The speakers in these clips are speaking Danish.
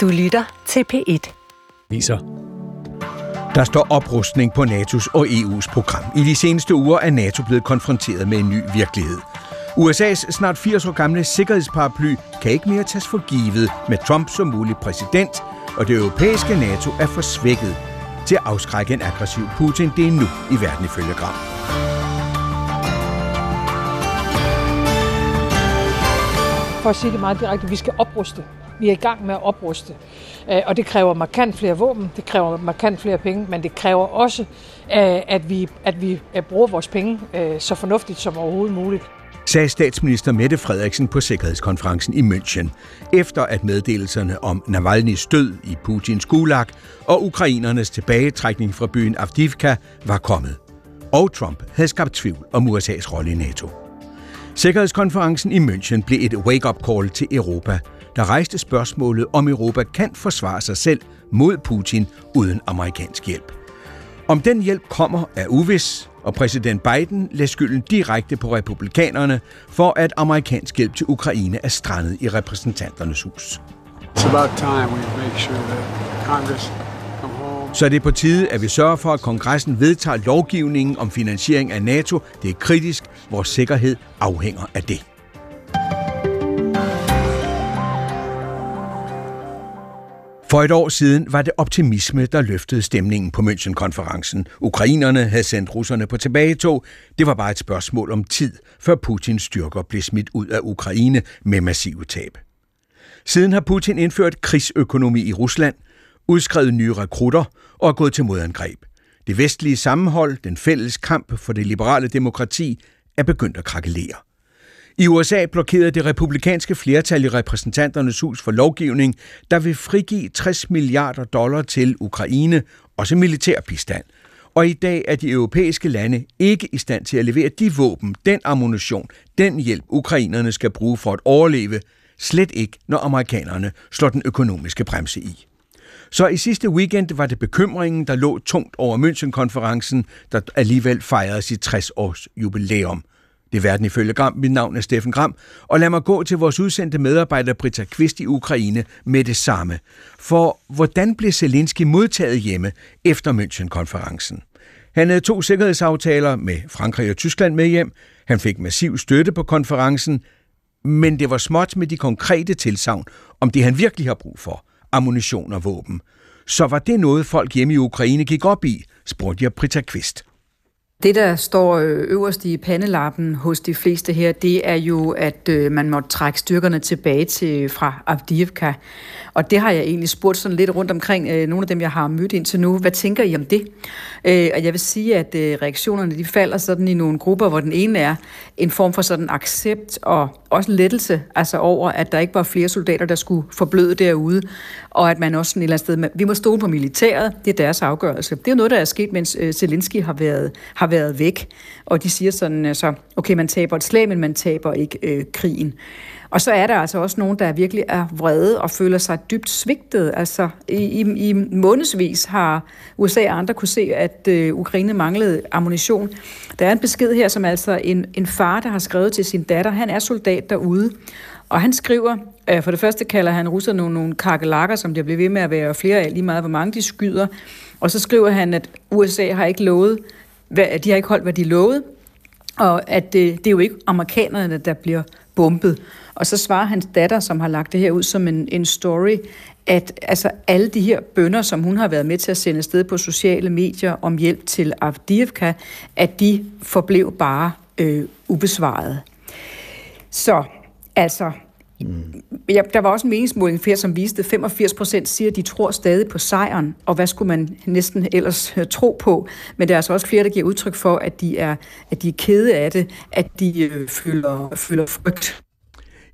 Du lytter til P1. Viser. Der står oprustning på NATO's og EU's program. I de seneste uger er NATO blevet konfronteret med en ny virkelighed. USA's snart 80 år gamle sikkerhedsparaply kan ikke mere tages for givet med Trump som mulig præsident, og det europæiske NATO er for svækket til at afskrække en aggressiv Putin. Det er nu i verden ifølge Gram. For at sige det meget direkte, vi skal opruste. Vi er i gang med at opruste. Øh, og det kræver markant flere våben, det kræver markant flere penge, men det kræver også, øh, at vi, at vi øh, bruger vores penge så fornuftigt som overhovedet muligt sagde statsminister Mette Frederiksen på Sikkerhedskonferencen i München, efter at meddelelserne om Navalny's død i Putins gulag og ukrainernes tilbagetrækning fra byen Avdivka var kommet. Og Trump havde skabt tvivl om USA's rolle i NATO. Sikkerhedskonferencen i München blev et wake-up call til Europa, der rejste spørgsmålet, om Europa kan forsvare sig selv mod Putin uden amerikansk hjælp. Om den hjælp kommer er uvis, og præsident Biden lægger skylden direkte på republikanerne for, at amerikansk hjælp til Ukraine er strandet i repræsentanternes hus. It's about time we make sure that Congress så det er på tide, at vi sørger for, at kongressen vedtager lovgivningen om finansiering af NATO. Det er kritisk. Vores sikkerhed afhænger af det. For et år siden var det optimisme, der løftede stemningen på München-konferencen. Ukrainerne havde sendt russerne på tilbagetog. Det var bare et spørgsmål om tid, før Putins styrker blev smidt ud af Ukraine med massive tab. Siden har Putin indført krigsøkonomi i Rusland, udskrevet nye rekrutter og er gået til modangreb. Det vestlige sammenhold, den fælles kamp for det liberale demokrati, er begyndt at krakelere. I USA blokerede det republikanske flertal i repræsentanternes hus for lovgivning, der vil frigive 60 milliarder dollar til Ukraine, også militær bistand. Og i dag er de europæiske lande ikke i stand til at levere de våben, den ammunition, den hjælp, ukrainerne skal bruge for at overleve, slet ikke når amerikanerne slår den økonomiske bremse i. Så i sidste weekend var det bekymringen, der lå tungt over München-konferencen, der alligevel fejrede sit 60-års jubilæum. Det er verden ifølge Gram. Mit navn er Steffen Gram. Og lad mig gå til vores udsendte medarbejder Britta Kvist i Ukraine med det samme. For hvordan blev Zelensky modtaget hjemme efter München-konferencen? Han havde to sikkerhedsaftaler med Frankrig og Tyskland med hjem. Han fik massiv støtte på konferencen, men det var småt med de konkrete tilsavn om det, han virkelig har brug for, ammunition og våben. Så var det noget, folk hjemme i Ukraine gik op i, spurgte jeg Britta Kvist. Det, der står øh, øverst i pandelappen hos de fleste her, det er jo, at øh, man må trække styrkerne tilbage til fra Avdiivka. Og det har jeg egentlig spurgt sådan lidt rundt omkring øh, nogle af dem, jeg har mødt indtil nu. Hvad tænker I om det? Øh, og jeg vil sige, at øh, reaktionerne de falder sådan i nogle grupper, hvor den ene er en form for sådan accept og også lettelse, altså over, at der ikke var flere soldater, der skulle forbløde derude, og at man også sådan et eller andet sted, vi må stole på militæret, det er deres afgørelse. Det er noget, der er sket, mens øh, Zelensky har været, har været væk, og de siger sådan, altså, okay, man taber et slag, men man taber ikke øh, krigen. Og så er der altså også nogen, der virkelig er vrede og føler sig dybt svigtet. Altså i, i, i månedsvis har USA og andre kunne se, at øh, Ukraine manglede ammunition. Der er en besked her, som altså en, en far, der har skrevet til sin datter. Han er soldat derude, og han skriver, øh, for det første kalder han russerne nogle, nogle kakelakker, som der bliver ved med at være flere af, lige meget hvor mange de skyder. Og så skriver han, at USA har ikke lovet, hvad, de har ikke holdt, hvad de lovede, og at det, det er jo ikke amerikanerne, der bliver bombet. Og så svarer hans datter, som har lagt det her ud som en, en story, at altså, alle de her bønder, som hun har været med til at sende sted på sociale medier om hjælp til Avdiivka, at de forblev bare øh, ubesvaret. Så altså, Mm. Ja, der var også en meningsmåling flere, som viste, at 85 procent siger, at de tror stadig på sejren, og hvad skulle man næsten ellers øh, tro på? Men der er altså også flere, der giver udtryk for, at de er, at de er kede af det, at de øh, føler, føler frygt.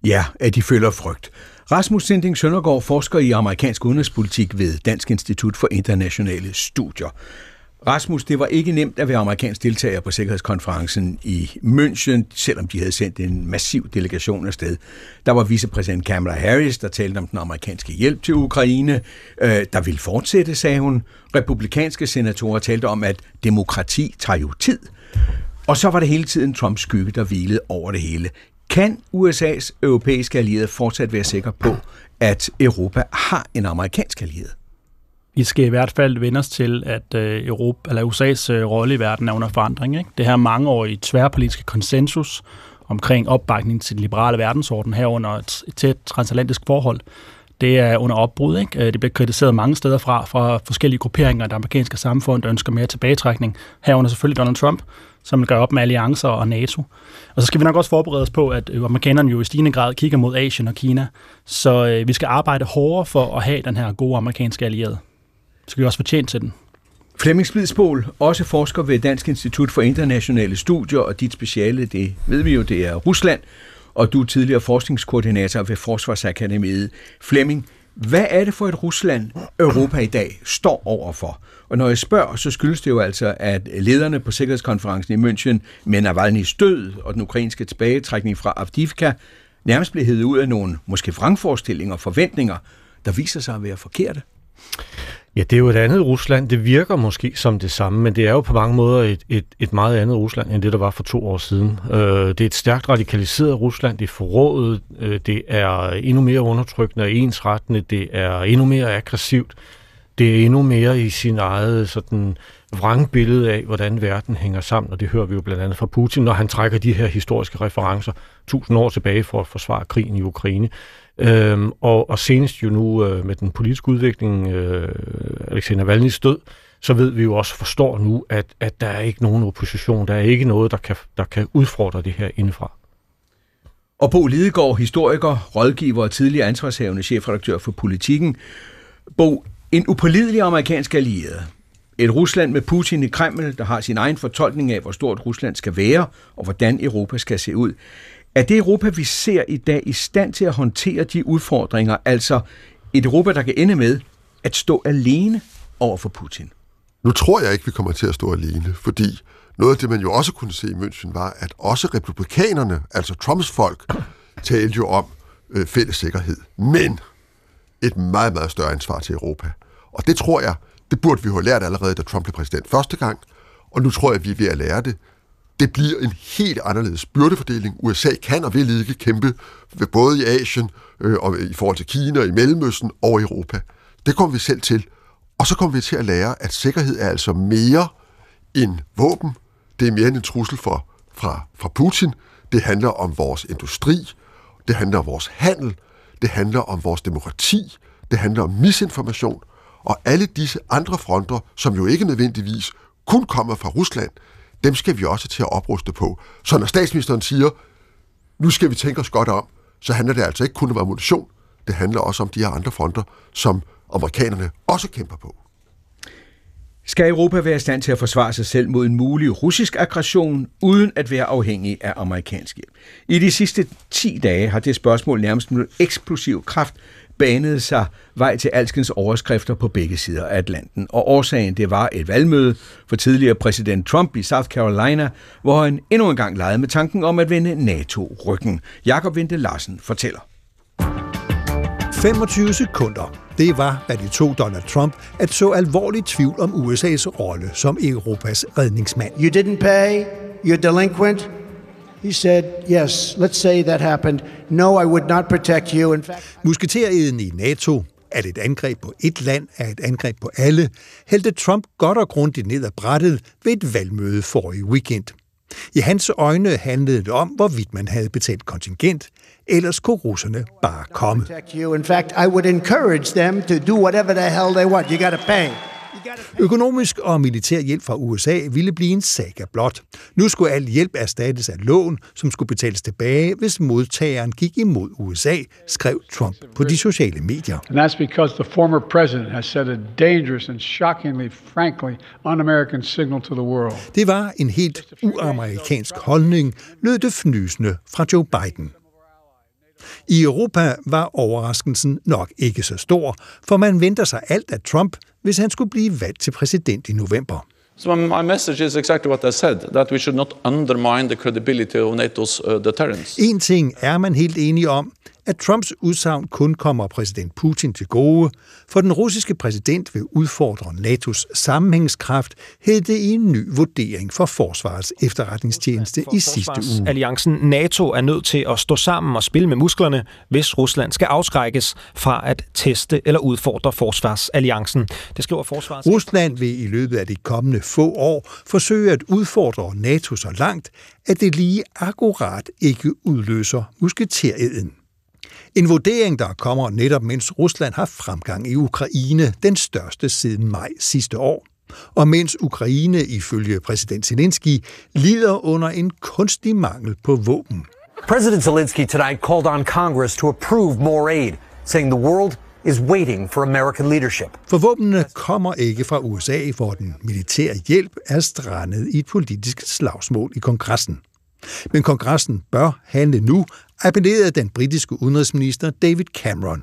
Ja, at de føler frygt. Rasmus Sinding Søndergaard forsker i amerikansk udenrigspolitik ved Dansk Institut for Internationale Studier. Rasmus, det var ikke nemt at være amerikansk deltager på Sikkerhedskonferencen i München, selvom de havde sendt en massiv delegation afsted. Der var vicepræsident Kamala Harris, der talte om den amerikanske hjælp til Ukraine, øh, der ville fortsætte, sagde hun. Republikanske senatorer talte om, at demokrati tager jo tid. Og så var det hele tiden Trumps skygge, der hvilede over det hele. Kan USA's europæiske allierede fortsat være sikre på, at Europa har en amerikansk allieret? Vi skal i hvert fald vende os til, at øh, Europa, eller USA's øh, rolle i verden er under forandring. Ikke? Det her mangeårige tværpolitiske konsensus omkring opbakning til den liberale verdensorden herunder et tæt transatlantisk forhold, det er under opbrud. Ikke? Øh, det bliver kritiseret mange steder fra, fra forskellige grupperinger af det amerikanske samfund, der ønsker mere tilbagetrækning. Herunder selvfølgelig Donald Trump, som gør op med alliancer og NATO. Og så skal vi nok også forberede os på, at amerikanerne jo i stigende grad kigger mod Asien og Kina. Så vi skal arbejde hårdere for at have den her gode amerikanske allierede. Så skal vi også fortjene til den. Flemming Splidsbol, også forsker ved Dansk Institut for Internationale Studier, og dit speciale, det ved vi jo, det er Rusland, og du er tidligere forskningskoordinator ved Forsvarsakademiet. Flemming, hvad er det for et Rusland, Europa i dag står overfor? Og når jeg spørger, så skyldes det jo altså, at lederne på Sikkerhedskonferencen i München med Navalny's død og den ukrainske tilbagetrækning fra Avdivka nærmest blev hævet ud af nogle måske vrangforestillinger og forventninger, der viser sig at være forkerte. Ja, det er jo et andet Rusland. Det virker måske som det samme, men det er jo på mange måder et, et, et meget andet Rusland, end det, der var for to år siden. Øh, det er et stærkt radikaliseret Rusland. Det er forrådet. Øh, det er endnu mere undertrykkende og ensrettende. Det er endnu mere aggressivt. Det er endnu mere i sin eget sådan vrangbillede af, hvordan verden hænger sammen, og det hører vi jo blandt andet fra Putin, når han trækker de her historiske referencer tusind år tilbage for at forsvare krigen i Ukraine. Øhm, og, og senest jo nu øh, med den politiske udvikling, øh, Alexei Navalny's død, så ved vi jo også, forstår nu, at, at der er ikke nogen opposition, der er ikke noget, der kan, der kan udfordre det her indefra. Og Bo Lidegaard, historiker, rådgiver og tidligere ansvarshavende chefredaktør for Politikken. Bo, en upålidelig amerikansk allieret. Et Rusland med Putin i Kreml, der har sin egen fortolkning af, hvor stort Rusland skal være, og hvordan Europa skal se ud. Er det Europa, vi ser i dag, i stand til at håndtere de udfordringer, altså et Europa, der kan ende med at stå alene over for Putin? Nu tror jeg ikke, vi kommer til at stå alene, fordi noget af det, man jo også kunne se i München, var, at også republikanerne, altså Trumps folk, talte jo om øh, fælles sikkerhed. Men et meget, meget større ansvar til Europa. Og det tror jeg, det burde vi have lært allerede, da Trump blev præsident første gang, og nu tror jeg, vi er ved at lære det det bliver en helt anderledes byrdefordeling. USA kan og vil ikke kæmpe både i Asien øh, og i forhold til Kina, i Mellemøsten og Europa. Det kommer vi selv til. Og så kommer vi til at lære, at sikkerhed er altså mere end våben. Det er mere end en trussel for, fra, fra Putin. Det handler om vores industri. Det handler om vores handel. Det handler om vores demokrati. Det handler om misinformation. Og alle disse andre fronter, som jo ikke nødvendigvis kun kommer fra Rusland, dem skal vi også til at opruste på. Så når statsministeren siger, nu skal vi tænke os godt om, så handler det altså ikke kun om ammunition, det handler også om de her andre fronter, som amerikanerne også kæmper på. Skal Europa være i stand til at forsvare sig selv mod en mulig russisk aggression, uden at være afhængig af amerikansk hjælp? I de sidste 10 dage har det spørgsmål nærmest med eksplosiv kraft banede sig vej til alskens overskrifter på begge sider af Atlanten. Og årsagen det var et valgmøde for tidligere præsident Trump i South Carolina, hvor han endnu en gang legede med tanken om at vende NATO ryggen. Jakob Vente Larsen fortæller. 25 sekunder. Det var, hvad det tog Donald Trump at så alvorlig tvivl om USA's rolle som Europas redningsmand. You didn't pay, you're delinquent, He said, yes, let's say that happened. No, I would not protect you. In fact, Musketereden i NATO, at et angreb på et land er et angreb på alle, hældte Trump godt og grundigt ned ad brættet ved et valgmøde i weekend. I hans øjne handlede det om, hvorvidt man havde betalt kontingent, ellers kunne russerne bare komme. In fact, I would encourage them to do whatever the hell they want. You got to pay. Økonomisk og militær hjælp fra USA ville blive en saga blot. Nu skulle al hjælp erstattes af lån, som skulle betales tilbage, hvis modtageren gik imod USA, skrev Trump på de sociale medier. And that's because the former president has set a dangerous and shockingly, frankly, un-American signal to the world. Det var en helt uamerikansk holdning, lød det fnysende fra Joe Biden. I Europa var overraskelsen nok ikke så stor, for man venter sig alt af Trump, hvis han skulle blive valgt til præsident i november. So my message is exactly what I said, that we should not undermine the credibility of NATO's uh, deterrence. En ting er man helt enig om, at Trumps udsagn kun kommer præsident Putin til gode, for den russiske præsident vil udfordre NATO's sammenhængskraft, hed det i en ny vurdering for Forsvarets efterretningstjeneste i sidste uge. Alliancen NATO er nødt til at stå sammen og spille med musklerne, hvis Rusland skal afskrækkes fra at teste eller udfordre Forsvarsalliancen. Det skriver Forsvarets... Rusland vil i løbet af de kommende få år forsøge at udfordre NATO så langt, at det lige akkurat ikke udløser musketereden. En vurdering, der kommer netop mens Rusland har fremgang i Ukraine, den største siden maj sidste år. Og mens Ukraine ifølge præsident Zelensky lider under en kunstig mangel på våben. President Zelensky tonight called on Congress to approve more aid, saying the world is waiting for American leadership. For våbnene kommer ikke fra USA, hvor den militære hjælp er strandet i et politisk slagsmål i kongressen. Men kongressen bør handle nu, appellerede den britiske udenrigsminister David Cameron.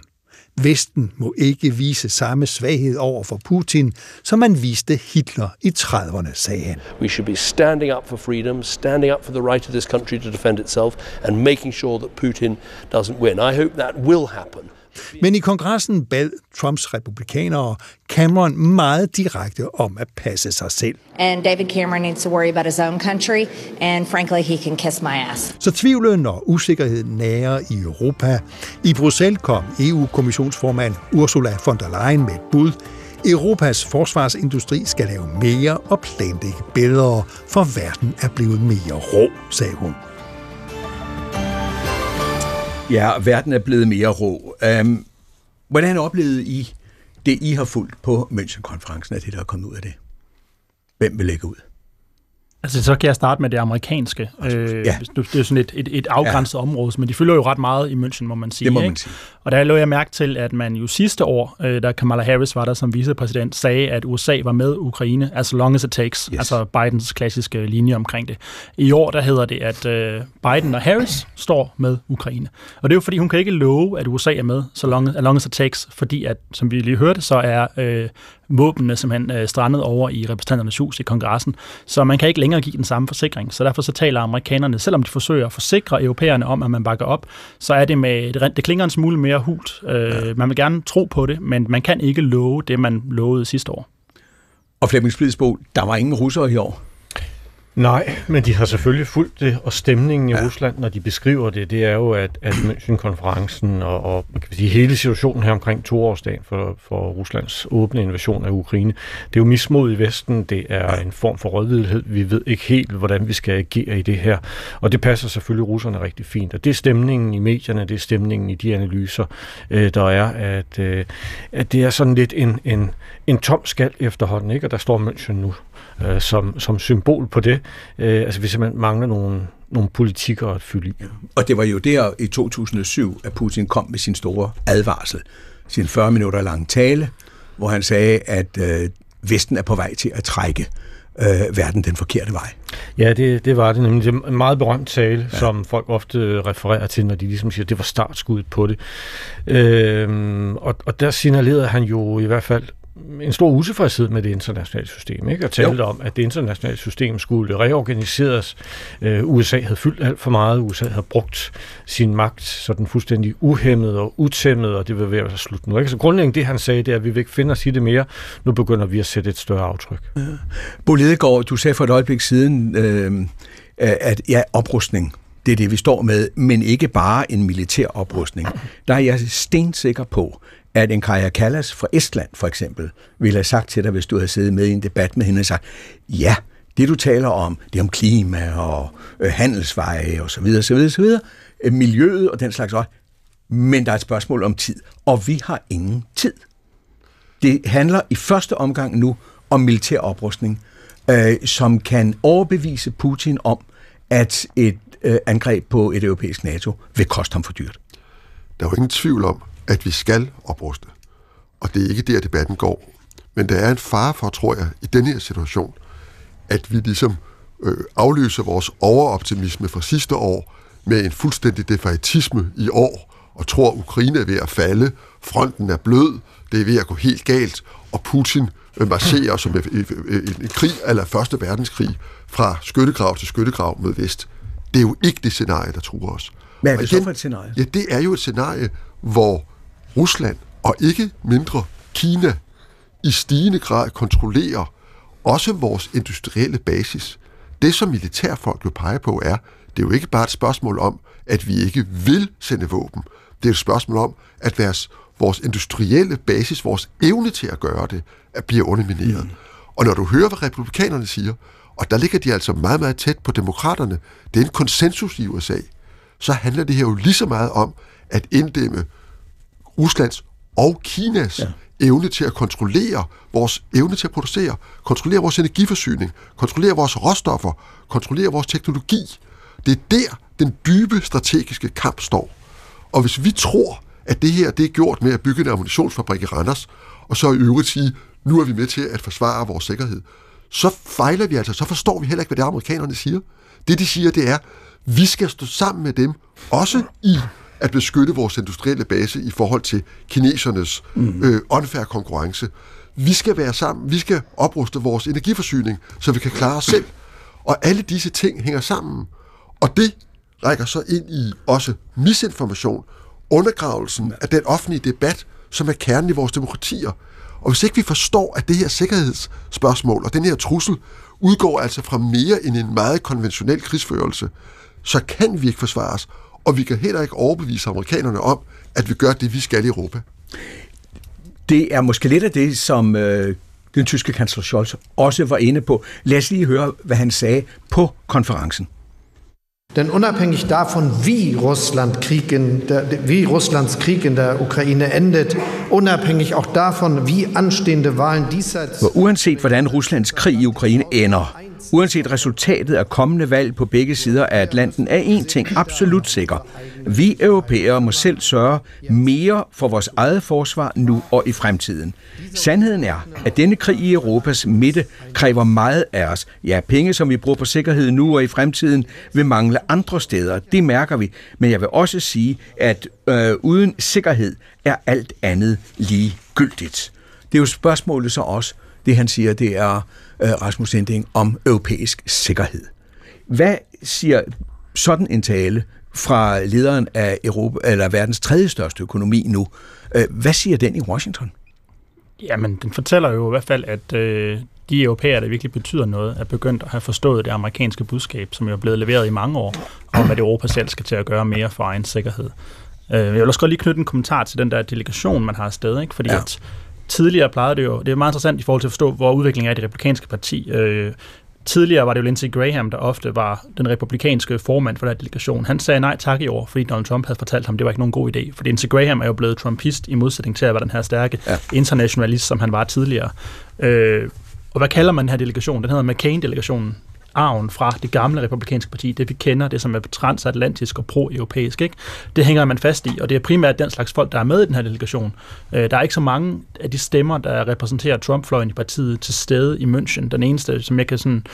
Vesten må ikke vise samme svaghed over for Putin, som man viste Hitler i 30'erne, sagde han. We should be standing up for freedom, standing up for the right of this country to defend itself, and making sure that Putin doesn't win. I hope that will happen. Men i kongressen bad Trumps republikanere Cameron meget direkte om at passe sig selv. And David Cameron needs to worry about his own country, and frankly, he can kiss my ass. Så tvivlen og usikkerheden nærer i Europa. I Bruxelles kom EU-kommissionsformand Ursula von der Leyen med et bud. Europas forsvarsindustri skal lave mere og planlægge bedre, for verden er blevet mere rå, sagde hun. Ja, verden er blevet mere rå. Um, hvordan oplevede I det, I har fulgt på Münchenkonferencen af det, der er kommet ud af det? Hvem vil lægge ud? Altså, så kan jeg starte med det amerikanske. Øh, ja. Det er sådan et, et, et afgrænset ja. område, men de fylder jo ret meget i München, må man sige. Det må ikke? man sige. Og der lå jeg mærke til, at man jo sidste år, øh, da Kamala Harris var der som vicepræsident, sagde, at USA var med Ukraine, as long as it takes. Yes. Altså Bidens klassiske linje omkring det. I år, der hedder det, at øh, Biden og Harris står med Ukraine. Og det er jo fordi, hun kan ikke love, at USA er med, så long, as long as it takes, fordi at, som vi lige hørte, så er øh, våbnene simpelthen øh, strandet over i repræsentanternes hus i kongressen. Så man kan ikke længere give den samme forsikring. Så derfor så taler amerikanerne, selvom de forsøger at forsikre europæerne om, at man bakker op, så er det med, det, det klinger en smule mere hult. Øh, ja. Man vil gerne tro på det, men man kan ikke love det, man lovede sidste år. Og Flemming Splidsbo, der var ingen russere i år. Nej, men de har selvfølgelig fulgt det, og stemningen i ja. Rusland, når de beskriver det, det er jo, at, at München-konferencen og, og kan sige, hele situationen her omkring toårsdagen for, for Ruslands åbne invasion af Ukraine, det er jo mismod i Vesten, det er en form for rådvildhed. Vi ved ikke helt, hvordan vi skal agere i det her, og det passer selvfølgelig russerne rigtig fint. Og det er stemningen i medierne, det er stemningen i de analyser, øh, der er, at, øh, at det er sådan lidt en, en, en tom skal efterhånden, ikke? og der står München nu øh, som, som symbol på det. Øh, altså vi simpelthen mangler nogle, nogle politikere at fylde i. Og det var jo der i 2007, at Putin kom med sin store advarsel, sin 40 minutter lange tale, hvor han sagde, at øh, Vesten er på vej til at trække øh, verden den forkerte vej. Ja, det, det var det nemlig. Det er en meget berømt tale, ja. som folk ofte refererer til, når de ligesom siger, at det var startskuddet på det. Øh, og, og der signalerede han jo i hvert fald en stor utilfredshed med det internationale system, ikke? og talte jo. om, at det internationale system skulle reorganiseres. Øh, USA havde fyldt alt for meget. USA havde brugt sin magt sådan fuldstændig uhemmet og utæmmet, og det vil være slut nu. Ikke? Så grundlæggende det, han sagde, det er, at vi vil ikke finde os i det mere. Nu begynder vi at sætte et større aftryk. Ja. Bo Lidegaard, du sagde for et øjeblik siden, øh, at ja, oprustning, det er det, vi står med, men ikke bare en militær oprustning. Der er jeg stensikker på, at en Kaja Kallas fra Estland for eksempel ville have sagt til dig, hvis du havde siddet med i en debat med hende og sagt, ja, det du taler om, det er om klima og øh, handelsveje og så videre, så videre, så videre, øh, miljøet og den slags også, men der er et spørgsmål om tid, og vi har ingen tid. Det handler i første omgang nu om militær oprustning, øh, som kan overbevise Putin om, at et øh, angreb på et europæisk NATO vil koste ham for dyrt. Der er jo ingen tvivl om, at vi skal opruste. Og det er ikke der, debatten går. Men der er en fare for, tror jeg, i denne her situation, at vi ligesom øh, afløser vores overoptimisme fra sidste år med en fuldstændig defaitisme i år, og tror, at Ukraine er ved at falde, fronten er blød, det er ved at gå helt galt, og Putin øh, marcherer som en, en, en krig, eller første verdenskrig, fra skyttegrav til skyttegrav mod vest. Det er jo ikke det scenarie, der truer os. Hvad er det igen, så for et scenarie? Ja, det er jo et scenarie, hvor Rusland og ikke mindre Kina i stigende grad kontrollerer også vores industrielle basis. Det, som militærfolk jo peger på, er, det er jo ikke bare et spørgsmål om, at vi ikke vil sende våben. Det er et spørgsmål om, at vores, vores industrielle basis, vores evne til at gøre det, at bliver undermineret. Mm. Og når du hører, hvad republikanerne siger, og der ligger de altså meget, meget tæt på demokraterne, det er en konsensus i USA, så handler det her jo lige så meget om at inddæmme Ruslands og Kinas ja. evne til at kontrollere vores evne til at producere, kontrollere vores energiforsyning, kontrollere vores råstoffer, kontrollere vores teknologi. Det er der, den dybe strategiske kamp står. Og hvis vi tror, at det her det er gjort med at bygge en ammunitionsfabrik i Randers, og så i øvrigt sige, nu er vi med til at forsvare vores sikkerhed, så fejler vi altså, så forstår vi heller ikke, hvad det amerikanerne siger. Det, de siger, det er, vi skal stå sammen med dem, også i at beskytte vores industrielle base i forhold til kinesernes mm. øh, unfair konkurrence. Vi skal være sammen, vi skal opruste vores energiforsyning, så vi kan klare os selv. Og alle disse ting hænger sammen. Og det rækker så ind i også misinformation, undergravelsen af den offentlige debat, som er kernen i vores demokratier. Og hvis ikke vi forstår, at det her sikkerhedsspørgsmål og den her trussel udgår altså fra mere end en meget konventionel krigsførelse, så kan vi ikke forsvare os, og vi kan heller ikke overbevise amerikanerne om, at vi gør det, vi skal i Europa. Det er måske lidt af det, som øh, den tyske kansler Scholz også var inde på. Lad os lige høre, hvad han sagde på konferencen. Denn unabhängig davon, wie, Russland Krieg in der, wie Russlands Krieg in der Ukraine endet, unabhängig auch davon, wie anstehende Wahlen diesseits... Uanset hvordan Ruslands krig i Ukraine ender, Uanset resultatet af kommende valg på begge sider af Atlanten, er én ting absolut sikker. Vi europæere må selv sørge mere for vores eget forsvar nu og i fremtiden. Sandheden er, at denne krig i Europas midte kræver meget af os. Ja, penge, som vi bruger på sikkerhed nu og i fremtiden, vil mangle andre steder. Det mærker vi. Men jeg vil også sige, at øh, uden sikkerhed er alt andet ligegyldigt. Det er jo spørgsmålet så også, det han siger, det er øh, Rasmus Ending om europæisk sikkerhed. Hvad siger sådan en tale fra lederen af Europa, eller verdens tredje største økonomi nu? Øh, hvad siger den i Washington? Jamen, den fortæller jo i hvert fald, at øh, de europæere, der virkelig betyder noget, er begyndt at have forstået det amerikanske budskab, som jo er blevet leveret i mange år, om at Europa selv skal til at gøre mere for egen sikkerhed. Øh, jeg vil også godt lige knytte en kommentar til den der delegation, man har afsted, ikke? fordi ja. at tidligere plejede det jo, det er meget interessant i forhold til at forstå, hvor udviklingen er i det republikanske parti. Øh, tidligere var det jo Lindsey Graham, der ofte var den republikanske formand for den delegation. Han sagde nej tak i år, fordi Donald Trump havde fortalt ham, at det var ikke nogen god idé. For Lindsey Graham er jo blevet trumpist i modsætning til at være den her stærke ja. internationalist, som han var tidligere. Øh, og hvad kalder man den her delegation? Den hedder McCain-delegationen arven fra det gamle republikanske parti, det vi kender, det som er transatlantisk og pro-europæisk, ikke? det hænger man fast i, og det er primært den slags folk, der er med i den her delegation. Øh, der er ikke så mange af de stemmer, der repræsenterer Trump-fløjen i partiet til stede i München. Den eneste, som jeg kan sådan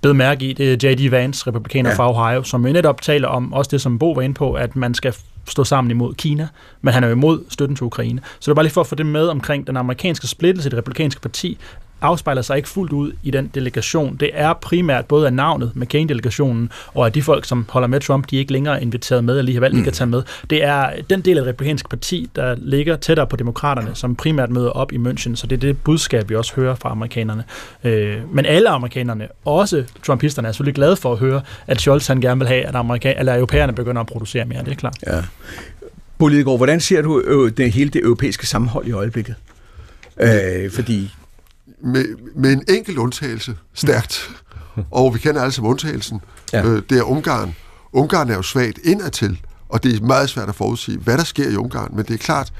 bede mærke i, det er J.D. Vance, republikaner ja. fra Ohio, som jo netop taler om også det, som Bo var inde på, at man skal stå sammen imod Kina, men han er jo imod støtten til Ukraine. Så det er bare lige for at få det med omkring den amerikanske splittelse i det republikanske parti, afspejler sig ikke fuldt ud i den delegation. Det er primært både af navnet, McCain-delegationen, og at de folk, som holder med Trump, de er ikke længere inviteret med, eller valgt ikke at tage med. Det er den del af det republikanske parti, der ligger tættere på demokraterne, som primært møder op i München, så det er det budskab, vi også hører fra amerikanerne. Øh, men alle amerikanerne, også trumpisterne, er selvfølgelig glade for at høre, at Scholz han gerne vil have, at amerikan- eller europæerne begynder at producere mere, det er klart. Ja. Bolidegård, hvordan ser du det, hele det europæiske sammenhold i øjeblikket? Øh, fordi med, med en enkelt undtagelse, stærkt. og vi kender alle sammen undtagelsen. Ja. Øh, det er Ungarn. Ungarn er jo svagt indadtil, og det er meget svært at forudsige, hvad der sker i Ungarn. Men det er klart,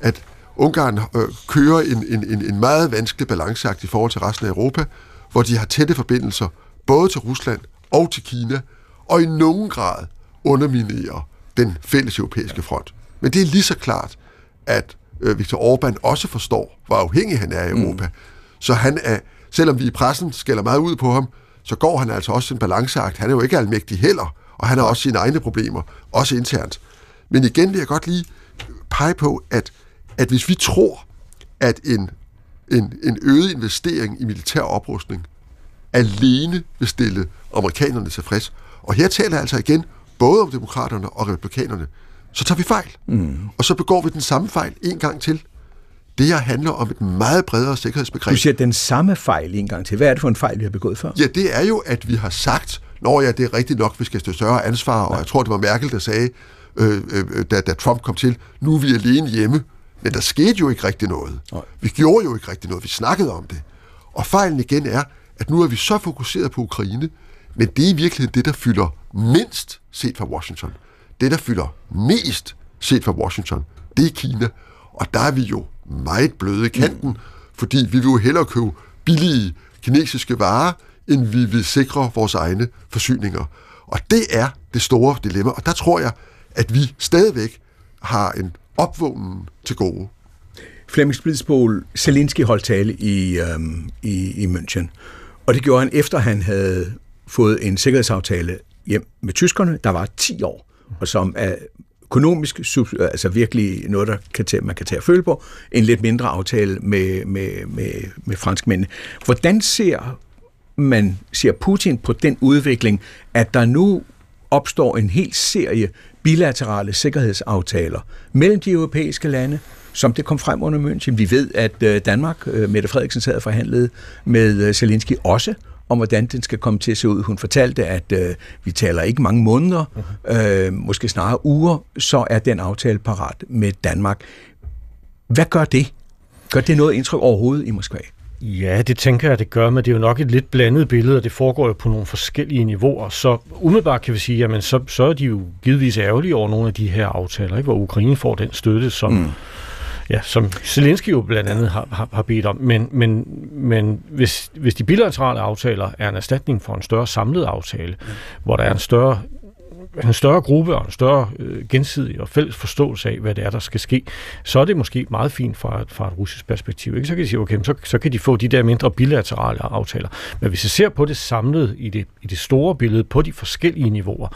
at Ungarn øh, kører en, en, en, en meget vanskelig balanceagt i forhold til resten af Europa, hvor de har tætte forbindelser både til Rusland og til Kina, og i nogen grad underminerer den fælles europæiske front. Men det er lige så klart, at øh, Viktor Orbán også forstår, hvor afhængig han er af Europa. Mm. Så han er, selvom vi i pressen skælder meget ud på ham, så går han altså også en balanceagt. Han er jo ikke almægtig heller, og han har også sine egne problemer, også internt. Men igen vil jeg godt lige pege på, at, at hvis vi tror, at en, en, en øget investering i militær oprustning alene vil stille amerikanerne tilfreds, og her taler jeg altså igen både om demokraterne og republikanerne, så tager vi fejl. Mm. Og så begår vi den samme fejl en gang til. Det her handler om et meget bredere sikkerhedsbegreb. Du siger den samme fejl en gang til. Hvad er det for en fejl, vi har begået før? Ja, det er jo, at vi har sagt, når ja, det er rigtigt nok, vi skal stå større ansvar, og jeg tror, det var Merkel, der sagde, øh, øh, da, da Trump kom til, nu er vi alene hjemme. Men der skete jo ikke rigtig noget. Nej. Vi gjorde jo ikke rigtig noget. Vi snakkede om det. Og fejlen igen er, at nu er vi så fokuseret på Ukraine, men det er i virkeligheden det, der fylder mindst set fra Washington. Det, der fylder mest set fra Washington, det er Kina. Og der er vi jo meget bløde i kanten, mm. fordi vi vil jo hellere købe billige kinesiske varer, end vi vil sikre vores egne forsyninger. Og det er det store dilemma, og der tror jeg, at vi stadigvæk har en opvågnen til gode. Flemming Splidsbol, Zelensky holdt tale i, øhm, i, i München, og det gjorde han efter han havde fået en sikkerhedsaftale hjem med tyskerne, der var 10 år, og som er økonomisk, altså virkelig noget, der kan tage, man kan tage at føle på, en lidt mindre aftale med, med, med, med franskmændene. Hvordan ser man, ser Putin på den udvikling, at der nu opstår en hel serie bilaterale sikkerhedsaftaler mellem de europæiske lande, som det kom frem under München. Vi ved, at øh, Danmark, øh, Mette Frederiksen sad og forhandlede med øh, Zelensky også om, hvordan den skal komme til at se ud. Hun fortalte, at øh, vi taler ikke mange måneder, øh, måske snarere uger, så er den aftale parat med Danmark. Hvad gør det? Gør det noget indtryk overhovedet i Moskva? Ja, det tænker jeg, det gør, men det er jo nok et lidt blandet billede, og det foregår jo på nogle forskellige niveauer. Så umiddelbart kan vi sige, jamen så, så er de jo givetvis ærgerlige over nogle af de her aftaler, ikke? hvor Ukraine får den støtte, som, mm. Ja, som Zelensky jo blandt andet har, har, har bedt om. Men, men, men hvis, hvis de bilaterale aftaler er en erstatning for en større samlet aftale, mm. hvor der er en større en større gruppe og en større øh, gensidig og fælles forståelse af, hvad det er, der skal ske, så er det måske meget fint fra et, fra et russisk perspektiv. Ikke? Så kan de sige, okay, så, så kan de få de der mindre bilaterale aftaler. Men hvis jeg ser på det samlet i det, i det store billede, på de forskellige niveauer,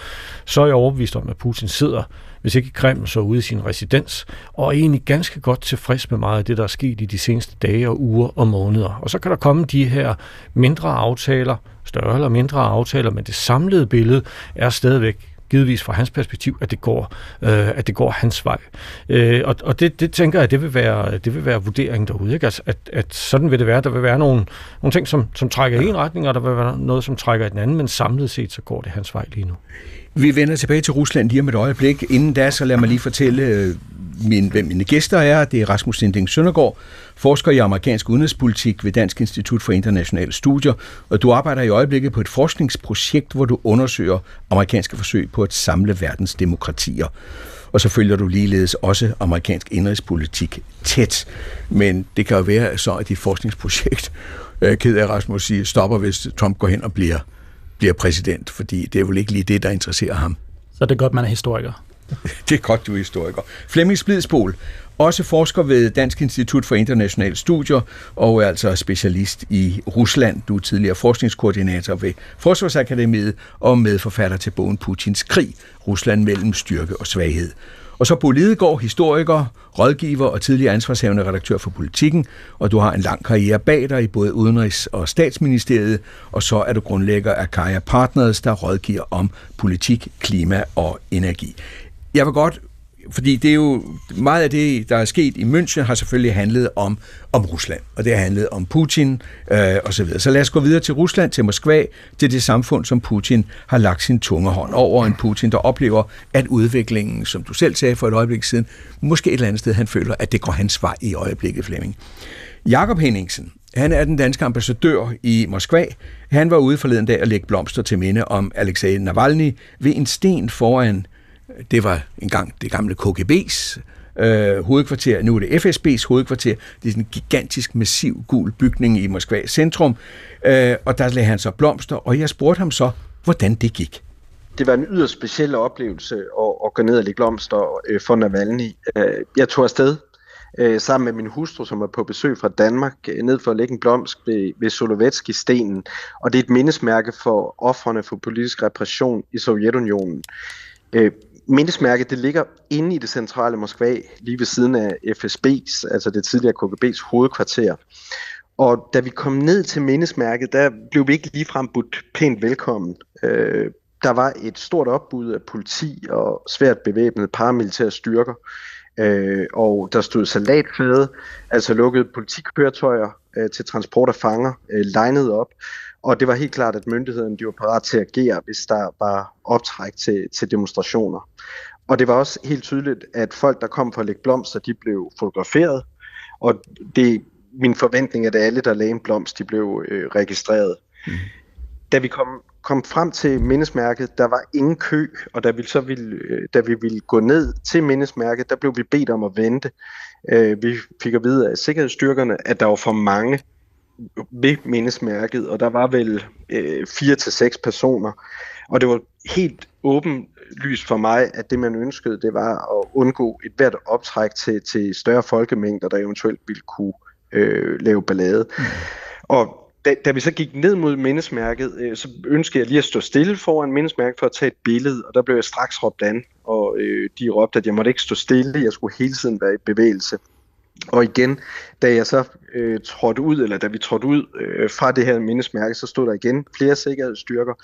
så er jeg overbevist om, at Putin sidder hvis ikke i Kreml, så ude i sin residens, og er egentlig ganske godt tilfreds med meget af det, der er sket i de seneste dage og uger og måneder. Og så kan der komme de her mindre aftaler, større eller mindre aftaler, men det samlede billede er stadigvæk givetvis fra hans perspektiv, at det går, øh, at det går hans vej. Øh, og og det, det tænker jeg, det vil være, det vil være vurderingen derude. Ikke? Altså, at, at sådan vil det være. Der vil være nogle, nogle ting, som, som trækker i en retning, og der vil være noget, som trækker i den anden, men samlet set, så går det hans vej lige nu. Vi vender tilbage til Rusland lige om et øjeblik. Inden da, så lad mig lige fortælle, øh, min, hvem mine gæster er. Det er Rasmus Sinding Søndergaard, forsker i amerikansk udenrigspolitik ved Dansk Institut for Internationale Studier, og du arbejder i øjeblikket på et forskningsprojekt, hvor du undersøger amerikanske forsøg på at samle verdens demokratier. Og så følger du ligeledes også amerikansk indrigspolitik tæt. Men det kan jo være så, at dit forskningsprojekt, øh, ked af Rasmus siger, stopper, hvis Trump går hen og bliver, bliver præsident, fordi det er vel ikke lige det, der interesserer ham. Så det er godt, man er historiker. det er godt, du er historiker. Flemming Splidsbol, også forsker ved Dansk Institut for Internationale Studier og er altså specialist i Rusland. Du er tidligere forskningskoordinator ved Forsvarsakademiet og medforfatter til bogen Putins krig, Rusland mellem styrke og svaghed. Og så Bo Lidegaard, historiker, rådgiver og tidligere ansvarshavende redaktør for Politikken, og du har en lang karriere bag dig i både Udenrigs- og Statsministeriet, og så er du grundlægger af Kaja Partners, der rådgiver om politik, klima og energi. Jeg vil godt fordi det er jo meget af det, der er sket i München, har selvfølgelig handlet om, om Rusland, og det har handlet om Putin øh, og så videre. Så lad os gå videre til Rusland, til Moskva, til det samfund, som Putin har lagt sin tunge hånd over. En Putin, der oplever, at udviklingen, som du selv sagde for et øjeblik siden, måske et eller andet sted, han føler, at det går hans vej i øjeblikket, Flemming. Jakob Henningsen, han er den danske ambassadør i Moskva. Han var ude forleden dag at lægge blomster til minde om Alexei Navalny ved en sten foran det var engang det gamle KGB's øh, hovedkvarter, nu er det FSB's hovedkvarter. Det er sådan en gigantisk, massiv, gul bygning i Moskva centrum, øh, og der lagde han så blomster, og jeg spurgte ham så, hvordan det gik. Det var en yderst speciel oplevelse at, at gå ned og lægge blomster øh, for Navalny. Øh, jeg tog afsted øh, sammen med min hustru, som var på besøg fra Danmark, øh, ned for at lægge en blomst ved, ved Solovetski-stenen. Og det er et mindesmærke for offrene for politisk repression i Sovjetunionen. Øh, mindesmærket det ligger inde i det centrale Moskva, lige ved siden af FSB's, altså det tidligere KGB's hovedkvarter. Og da vi kom ned til mindesmærket, der blev vi ikke ligefrem budt pænt velkommen. Øh, der var et stort opbud af politi og svært bevæbnede paramilitære styrker, øh, og der stod salatfæde, altså lukkede politikøretøjer øh, til transport af fanger, øh, legnet op, og det var helt klart, at myndighederne de var parat til at agere, hvis der var optræk til, til demonstrationer. Og det var også helt tydeligt, at folk, der kom for at lægge blomster, de blev fotograferet, og det min forventning, at alle, der lagde en blomst, de blev øh, registreret. Mm. Da vi kom, kom frem til mindesmærket, der var ingen kø, og da vi så ville, øh, da vi ville gå ned til mindesmærket, der blev vi bedt om at vente. Øh, vi fik at vide af sikkerhedsstyrkerne, at der var for mange ved mindesmærket, og der var vel øh, fire til seks personer. Og det var helt åben lys for mig, at det man ønskede, det var at undgå et hvert optræk til, til større folkemængder, der eventuelt ville kunne øh, lave ballade. Mm. Og da, da vi så gik ned mod mindesmærket, øh, så ønskede jeg lige at stå stille foran mindesmærket for at tage et billede, og der blev jeg straks råbt an, og øh, de råbte, at jeg måtte ikke stå stille, jeg skulle hele tiden være i bevægelse. Og igen, da jeg så øh, trådte ud, eller da vi trådte ud øh, fra det her mindesmærke, så stod der igen flere sikkerhedsstyrker,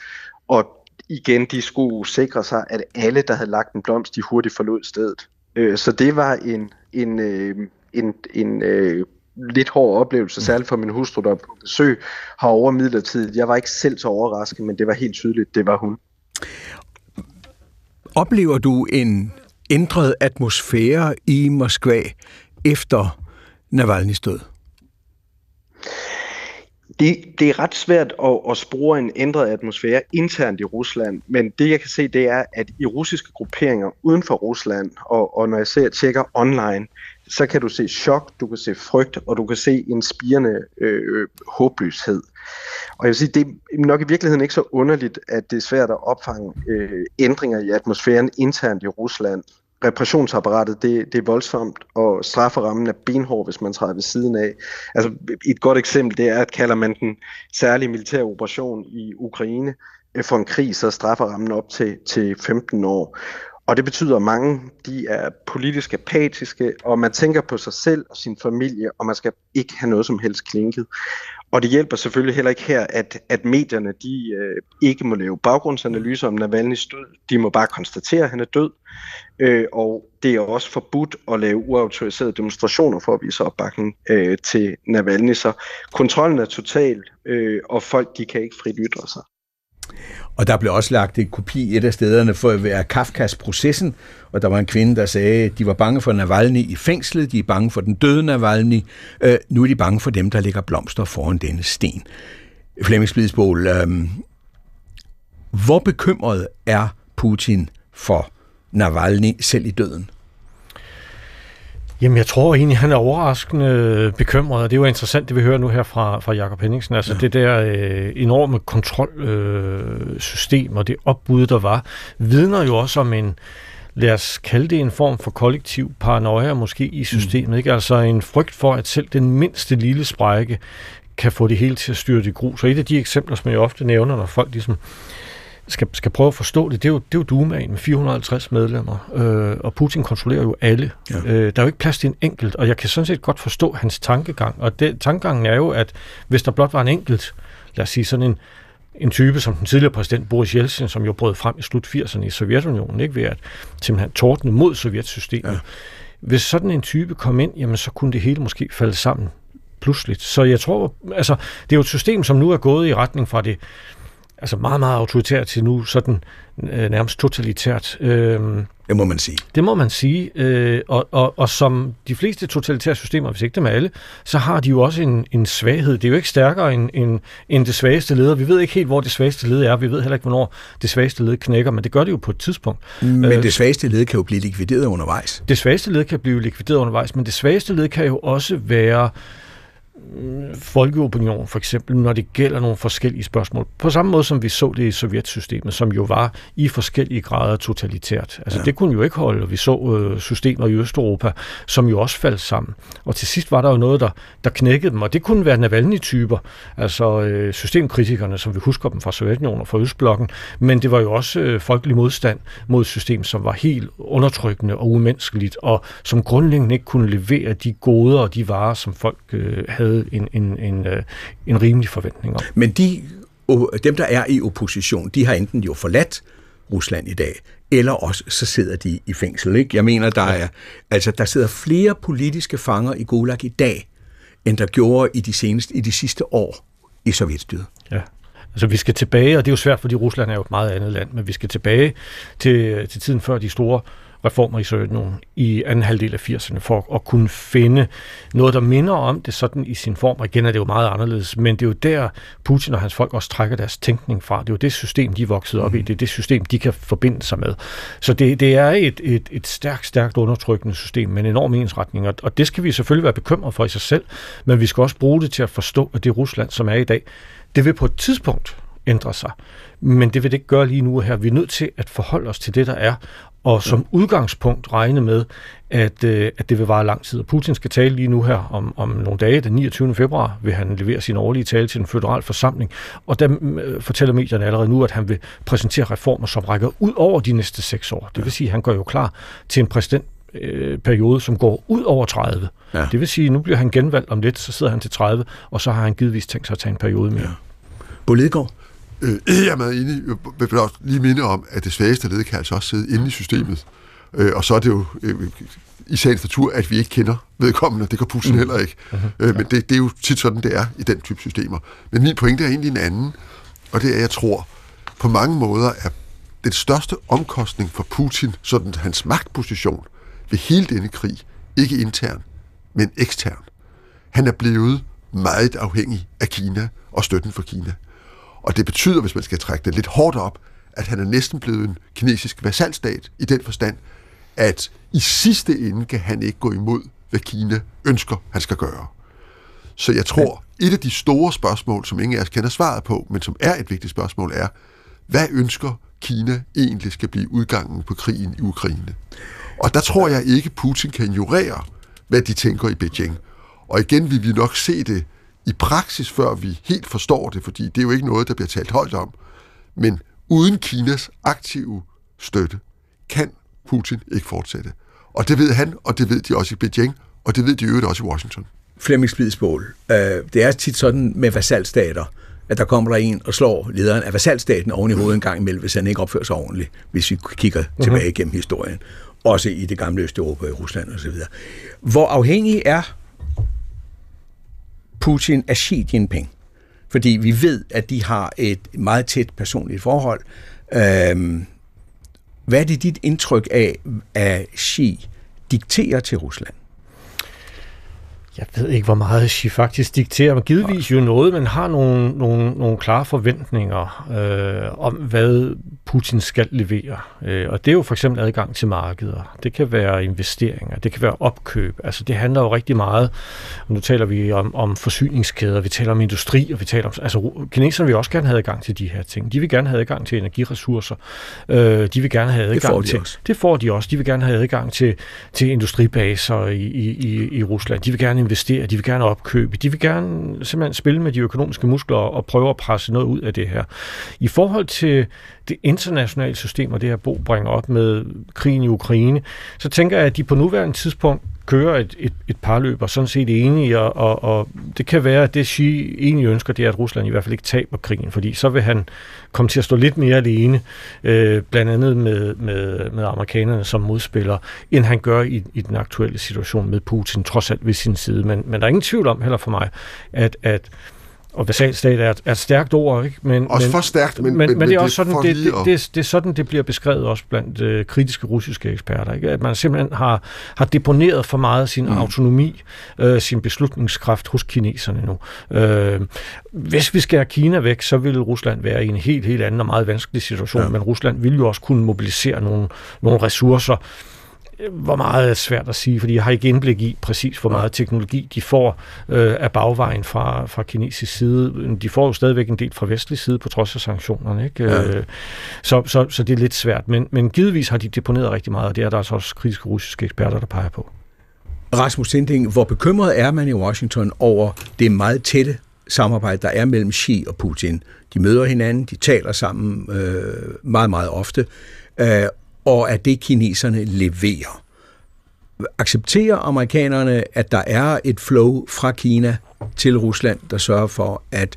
og igen, de skulle sikre sig, at alle, der havde lagt en blomst, de hurtigt forlod stedet. Øh, så det var en, en, øh, en, en øh, lidt hård oplevelse, særligt for min hustru, der på besøg har over midlertidigt. Jeg var ikke selv så overrasket, men det var helt tydeligt, det var hun. Oplever du en ændret atmosfære i Moskva efter Navalny's død? Det, det er ret svært at, at spore en ændret atmosfære internt i Rusland, men det jeg kan se, det er, at i russiske grupperinger uden for Rusland, og, og når jeg ser, tjekker online, så kan du se chok, du kan se frygt, og du kan se en spirende øh, håbløshed. Og jeg vil sige, det er nok i virkeligheden ikke så underligt, at det er svært at opfange øh, ændringer i atmosfæren internt i Rusland. Repressionsapparatet, det, det er voldsomt, og strafferammen er benhård, hvis man træder ved siden af. Altså, et godt eksempel, det er, at kalder man den særlige militære operation i Ukraine øh, for en krig, så er strafferammen op til, til 15 år. Og det betyder, at mange de er politisk apatiske, og man tænker på sig selv og sin familie, og man skal ikke have noget som helst klinket. Og det hjælper selvfølgelig heller ikke her, at, at medierne de øh, ikke må lave baggrundsanalyser om Navalny's død. De må bare konstatere, at han er død. Øh, og det er også forbudt at lave uautoriserede demonstrationer for at vise opbakning øh, til Navalny. Så kontrollen er total, øh, og folk de kan ikke frit ytre sig. Og der blev også lagt et kopi et af stederne for at være Kafkas processen, og der var en kvinde, der sagde, at de var bange for Navalny i fængslet, de er bange for den døde Navalny, øh, nu er de bange for dem, der ligger blomster foran denne sten. Flemming Splidsbol, øh, hvor bekymret er Putin for Navalny selv i døden? Jamen, jeg tror egentlig, han er overraskende bekymret, og det er jo interessant, det vi hører nu her fra, fra Jakob Henningsen. Altså ja. det der øh, enorme kontrolsystem øh, og det opbud, der var, vidner jo også om en, lad os kalde det en form for kollektiv paranoia måske i systemet. Mm. Ikke? Altså en frygt for, at selv den mindste lille sprække kan få det hele til at styre det grus. Og et af de eksempler, som jeg ofte nævner, når folk ligesom skal, skal prøve at forstå det, det er jo, det er jo Dumaen med 450 medlemmer, øh, og Putin kontrollerer jo alle. Ja. Øh, der er jo ikke plads til en enkelt, og jeg kan sådan set godt forstå hans tankegang, og det, tankegangen er jo, at hvis der blot var en enkelt, lad os sige sådan en, en type som den tidligere præsident Boris Yeltsin, som jo brød frem i slut 80'erne i Sovjetunionen, ikke ved at simpelthen tordne mod sovjetsystemet. Ja. Hvis sådan en type kom ind, jamen så kunne det hele måske falde sammen pludseligt. Så jeg tror, altså, det er jo et system, som nu er gået i retning fra det altså meget, meget autoritært til nu sådan øh, nærmest totalitært. Øh, det må man sige. Det må man sige. Øh, og, og, og som de fleste totalitære systemer, hvis ikke dem alle, så har de jo også en, en svaghed. Det er jo ikke stærkere end, end, end det svageste leder. Vi ved ikke helt, hvor det svageste led er. Vi ved heller ikke, hvornår det svageste led knækker, men det gør det jo på et tidspunkt. Men øh, det svageste led kan jo blive likvideret undervejs. Det svageste led kan blive likvideret undervejs, men det svageste led kan jo også være folkeopinion, for eksempel, når det gælder nogle forskellige spørgsmål. På samme måde som vi så det i sovjetsystemet, som jo var i forskellige grader totalitært. Altså ja. det kunne jo ikke holde. Vi så øh, systemer i Østeuropa, som jo også faldt sammen. Og til sidst var der jo noget, der, der knækkede dem, og det kunne være Navalny-typer, altså øh, systemkritikerne, som vi husker dem fra Sovjetunionen og fra Østblokken, men det var jo også øh, folkelig modstand mod et system, som var helt undertrykkende og umenneskeligt, og som grundlæggende ikke kunne levere de goder og de varer, som folk øh, havde en, en, en, øh, en rimelig forventning om. Men de dem, der er i opposition, de har enten jo forladt Rusland i dag, eller også så sidder de i fængsel. Ikke? Jeg mener, der er, altså, der sidder flere politiske fanger i Gulag i dag, end der gjorde i de, seneste, i de sidste år i sovjetstyret. Ja. Altså vi skal tilbage, og det er jo svært, fordi Rusland er jo et meget andet land, men vi skal tilbage til, til tiden før de store reformer i Sovjetunionen i anden halvdel af 80'erne for at kunne finde noget, der minder om det sådan i sin form. Og igen er det jo meget anderledes, men det er jo der, Putin og hans folk også trækker deres tænkning fra. Det er jo det system, de er vokset op i. Mhm. Det er det system, de kan forbinde sig med. Så det, det er et, et, et stærkt, stærkt undertrykkende system med en enorm ensretning, og, og det skal vi selvfølgelig være bekymret for i sig selv, men vi skal også bruge det til at forstå, at det Rusland, som er i dag, det vil på et tidspunkt ændre sig. Men det vil det ikke gøre lige nu her. Vi er nødt til at forholde os til det, der er, og som udgangspunkt regne med, at, øh, at det vil vare lang tid. Og Putin skal tale lige nu her om, om nogle dage, den 29. februar, vil han levere sin årlige tale til en federal forsamling, og der øh, fortæller medierne allerede nu, at han vil præsentere reformer, som rækker ud over de næste seks år. Det vil sige, at han går jo klar til en præsident øh, periode, som går ud over 30. Ja. Det vil sige, at nu bliver han genvalgt om lidt, så sidder han til 30, og så har han givetvis tænkt sig at tage en periode mere. Ja. Bo? Øh, jeg er meget enig. Jeg vil også lige minde om, at det svageste led kan altså også sidde inde i systemet. Øh, og så er det jo øh, i sagens natur, at vi ikke kender vedkommende. Det kan Putin mm. heller ikke. Uh-huh. Øh, men det, det er jo tit sådan, det er i den type systemer. Men min pointe er egentlig en anden, og det er, at jeg tror, på mange måder er den største omkostning for Putin, sådan hans magtposition ved hele denne krig, ikke intern, men ekstern. Han er blevet meget afhængig af Kina og støtten for Kina. Og det betyder, hvis man skal trække det lidt hårdt op, at han er næsten blevet en kinesisk vasalstat i den forstand, at i sidste ende kan han ikke gå imod, hvad Kina ønsker, han skal gøre. Så jeg tror, et af de store spørgsmål, som ingen af os kender svaret på, men som er et vigtigt spørgsmål, er, hvad ønsker Kina egentlig skal blive udgangen på krigen i Ukraine? Og der tror jeg ikke, Putin kan ignorere, hvad de tænker i Beijing. Og igen vil vi nok se det i praksis, før vi helt forstår det, fordi det er jo ikke noget, der bliver talt højt om. Men uden Kinas aktive støtte, kan Putin ikke fortsætte. Og det ved han, og det ved de også i Beijing, og det ved de øvrigt også i Washington. Flemming Splidsbål, øh, det er tit sådan med vasalstater, at der kommer der en og slår lederen af vasalstaten oven i hovedet en gang imellem, hvis han ikke opfører sig ordentligt, hvis vi kigger uh-huh. tilbage gennem historien. Også i det gamle Østeuropa, i Rusland osv. Hvor afhængig er Putin af Xi Jinping. Fordi vi ved, at de har et meget tæt personligt forhold. Øhm, hvad er det dit indtryk af, at Xi dikterer til Rusland? Jeg ved ikke, hvor meget Xi faktisk dikterer, men givetvis jo noget, men har nogle, nogle, nogle klare forventninger øh, om, hvad Putin skal levere. Øh, og det er jo for eksempel adgang til markeder. Det kan være investeringer, det kan være opkøb. Altså det handler jo rigtig meget, og nu taler vi om, om forsyningskæder, vi taler om industri, og vi taler om, altså kineserne vil også gerne have adgang til de her ting. De vil gerne have adgang til energiressourcer. Øh, de vil gerne have adgang det får de til... Også. Det får de også. De vil gerne have adgang til, til industribaser i, i, i, i Rusland. De vil gerne investere, de vil gerne opkøbe, de vil gerne simpelthen spille med de økonomiske muskler og prøve at presse noget ud af det her. I forhold til det internationale system, og det her Bo bringer op med krigen i Ukraine, så tænker jeg, at de på nuværende tidspunkt kører et, et, et parløb og sådan set enige, og, og, og det kan være, at det Xi egentlig ønsker, det er, at Rusland i hvert fald ikke taber krigen, fordi så vil han komme til at stå lidt mere alene, øh, blandt andet med, med, med amerikanerne som modspiller, end han gør i, i den aktuelle situation med Putin, trods alt ved sin side. Men, men der er ingen tvivl om heller for mig, at, at og vasalstat er, er et stærkt ord, ikke? Men, også men, for stærkt, men, men, men, men det er også sådan, det, det, det, det, er sådan, det bliver beskrevet også blandt øh, kritiske russiske eksperter, ikke? at man simpelthen har, har deponeret for meget af sin mm. autonomi, øh, sin beslutningskraft hos kineserne nu. Øh, hvis vi skærer Kina væk, så vil Rusland være i en helt, helt anden og meget vanskelig situation, ja. men Rusland vil jo også kunne mobilisere nogle, nogle ressourcer, hvor meget er svært at sige, fordi jeg har ikke indblik i præcis, hvor meget teknologi de får øh, af bagvejen fra, fra kinesisk side. De får jo stadigvæk en del fra vestlig side, på trods af sanktionerne. Ikke? Ja. Øh, så, så, så det er lidt svært. Men, men givetvis har de deponeret rigtig meget, og det er der altså også kritiske russiske eksperter, der peger på. Rasmus Sinding, hvor bekymret er man i Washington over det meget tætte samarbejde, der er mellem Xi og Putin? De møder hinanden, de taler sammen øh, meget, meget ofte. Øh, og at det kineserne leverer. Accepterer amerikanerne, at der er et flow fra Kina til Rusland, der sørger for, at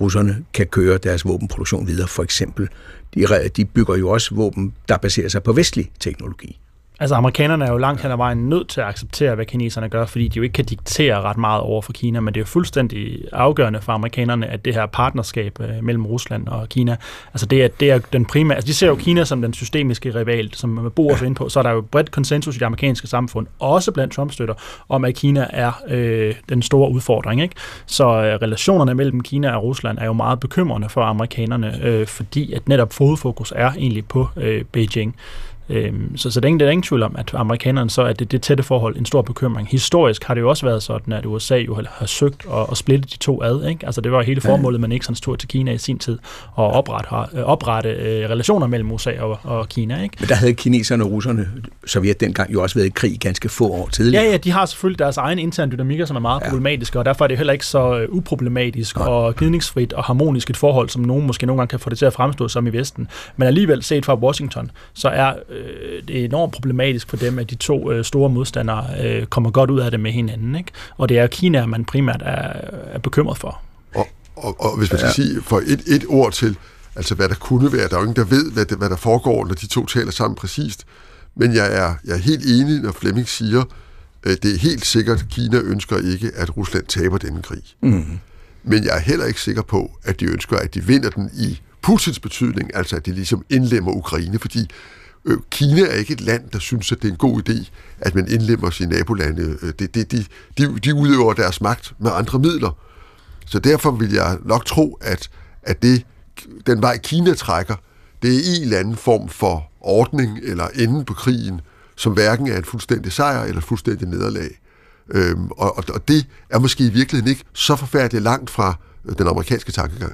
russerne kan køre deres våbenproduktion videre, for eksempel. De, de bygger jo også våben, der baserer sig på vestlig teknologi. Altså amerikanerne er jo langt hen ad vejen nødt til at acceptere, hvad kineserne gør, fordi de jo ikke kan diktere ret meget over for Kina, men det er jo fuldstændig afgørende for amerikanerne, at det her partnerskab øh, mellem Rusland og Kina, altså det er, det er den primære, altså de ser jo Kina som den systemiske rival, som man bor også ind på, så er der jo bredt konsensus i det amerikanske samfund, også blandt Trump-støtter, om at Kina er øh, den store udfordring. Ikke? Så øh, relationerne mellem Kina og Rusland er jo meget bekymrende for amerikanerne, øh, fordi at netop fodfokus er egentlig på øh, Beijing. Øhm, så, så det er, ingen, det er ingen tvivl om, at amerikanerne så er det, det tætte forhold en stor bekymring. Historisk har det jo også været sådan, at USA jo har, har søgt at, at splitte de to ad. Ikke? Altså det var hele formålet med Nixons tur til Kina i sin tid, at oprette, øh, oprette øh, relationer mellem USA og, og Kina. Ikke? Men der havde kineserne og russerne, Sovjet dengang, jo også været i krig ganske få år tidligere. Ja, ja, de har selvfølgelig deres egen interne dynamikker, som er meget ja. problematiske, og derfor er det heller ikke så øh, uproblematisk ja. og gnidningsfrit og harmonisk et forhold, som nogen måske nogle gange kan få det til at fremstå som i Vesten. Men alligevel set fra Washington, så er øh, det er enormt problematisk for dem, at de to øh, store modstandere øh, kommer godt ud af det med hinanden. Ikke? Og det er Kina, man primært er, er bekymret for. Og, og, og hvis man skal ja. sige for et, et ord til, altså hvad der kunne være, der er jo ingen, der ved, hvad, det, hvad der foregår, når de to taler sammen præcist. Men jeg er, jeg er helt enig, når Flemming siger, øh, det er helt sikkert, at Kina ønsker ikke, at Rusland taber denne krig. Mm. Men jeg er heller ikke sikker på, at de ønsker, at de vinder den i Putins betydning, altså at de ligesom indlemmer Ukraine, fordi Øh, Kina er ikke et land, der synes, at det er en god idé, at man indlemmer sine nabolande. Øh, det, det, de, de, de udøver deres magt med andre midler. Så derfor vil jeg nok tro, at, at det, den vej Kina trækker, det er en eller anden form for ordning eller enden på krigen, som hverken er en fuldstændig sejr eller et fuldstændig nederlag. Øhm, og, og det er måske i virkeligheden ikke så forfærdeligt langt fra øh, den amerikanske tankegang.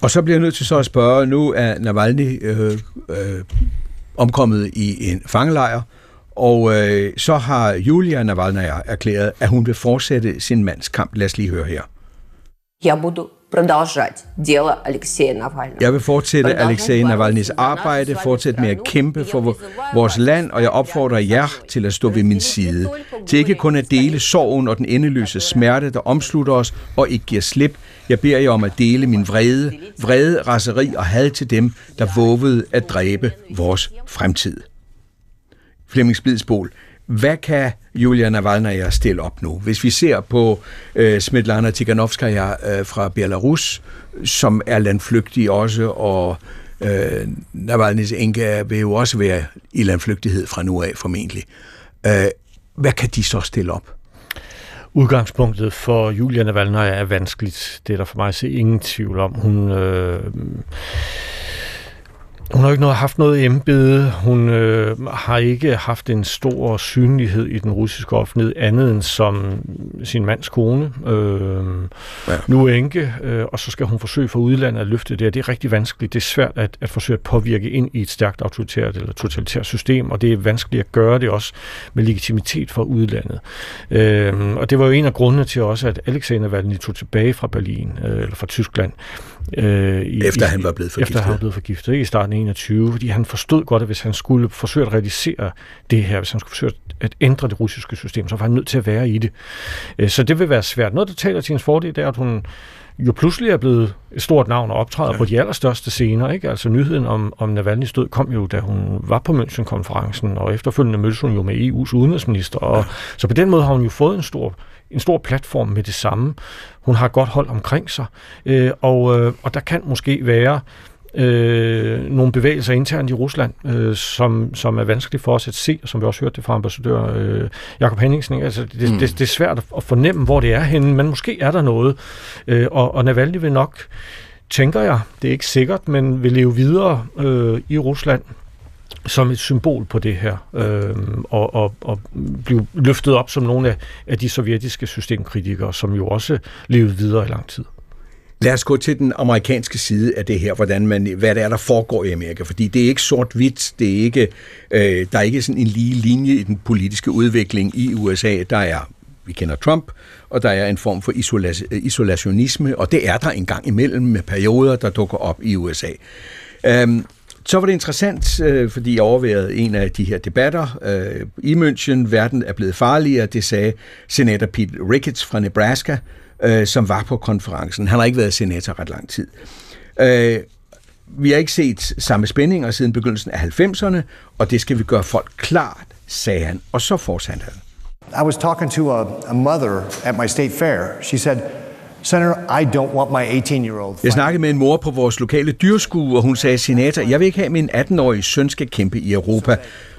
Og så bliver jeg nødt til så at spørge, nu er Navalny øh, øh, omkommet i en fangelejr, og øh, så har Julia Navalny erklæret, at hun vil fortsætte sin mands kamp. Lad os lige høre her. Jeg буду продолжать дело Алексея Навального. Jeg vil fortsætte Alexei Navalny's arbejde, fortsætte med at kæmpe for vores land, og jeg opfordrer jer til at stå ved min side. Til ikke kun at dele sorgen og den endeløse smerte, der omslutter os og ikke giver slip. jeg beder jer om at dele min vrede, vrede, raseri og had til dem, der våvede at dræbe vores fremtid. Flemming Spidsbol, hvad kan Julia Navalnaya stille op nu? Hvis vi ser på øh, Smetlana Tikhanovskaya øh, fra Belarus, som er landflygtig også, og øh, Navalny's enke vil jo også være i landflygtighed fra nu af formentlig. Øh, hvad kan de så stille op? Udgangspunktet for Julia Navalny er vanskeligt. Det er der for mig at se ingen tvivl om. Hun... Øh, hun har ikke noget, haft noget embede. Hun øh, har ikke haft en stor synlighed i den russiske offentlighed, andet end som sin mands kone. Øh, ja. Nu enke, øh, og så skal hun forsøge for udlandet at løfte det. Det er rigtig vanskeligt. Det er svært at, at forsøge at påvirke ind i et stærkt autoritært eller totalitært system, og det er vanskeligt at gøre det også med legitimitet for udlandet. Øh, og det var jo en af grundene til også, at Alexei Navalny tog tilbage fra Berlin, øh, eller fra Tyskland, Øh, i, efter han var blevet forgiftet. Efter han var blevet forgiftet ikke? i starten af 21, fordi han forstod godt, at hvis han skulle forsøge at realisere det her, hvis han skulle forsøge at ændre det russiske system, så var han nødt til at være i det. Øh, så det vil være svært. Noget, der taler til hendes fordel, det er, at hun jo pludselig er blevet et stort navn og optræder ja. på de allerstørste scener. Ikke? Altså nyheden om, om Navalny's død kom jo, da hun var på München-konferencen, og efterfølgende mødtes hun jo med EU's udenrigsminister. Og, ja. Så på den måde har hun jo fået en stor en stor platform med det samme. Hun har godt hold omkring sig, øh, og, øh, og der kan måske være øh, nogle bevægelser internt i Rusland, øh, som, som er vanskeligt for os at se, og som vi også hørte det fra ambassadør øh, Jakob Henningsen. Altså, det, mm. det, det er svært at fornemme, hvor det er henne, men måske er der noget. Øh, og, og Navalny vil nok, tænker jeg, det er ikke sikkert, men vil leve videre øh, i Rusland som et symbol på det her, øh, og, og, og blive løftet op som nogle af, af de sovjetiske systemkritikere, som jo også levede videre i lang tid. Lad os gå til den amerikanske side af det her, hvordan man, hvad det er, der foregår i Amerika. Fordi det er ikke sort-hvidt, det er ikke, øh, der er ikke sådan en lige linje i den politiske udvikling i USA. Der er, vi kender Trump, og der er en form for isola- øh, isolationisme, og det er der en gang imellem med perioder, der dukker op i USA. Øhm, så var det interessant, øh, fordi jeg overvejede en af de her debatter øh, i München. Verden er blevet farligere, det sagde senator Pete Ricketts fra Nebraska, øh, som var på konferencen. Han har ikke været senator ret lang tid. Øh, vi har ikke set samme spændinger siden begyndelsen af 90'erne, og det skal vi gøre folk klart, sagde han. Og så fortsatte han. I was talking to a, a mother at my state fair. She said, Senator, I don't want my 18-year-old. Jeg snakkede med en mor på vores lokale dyrskue, og hun sagde, senator, jeg vil ikke have, at min 18-årige søn skal kæmpe i Europa.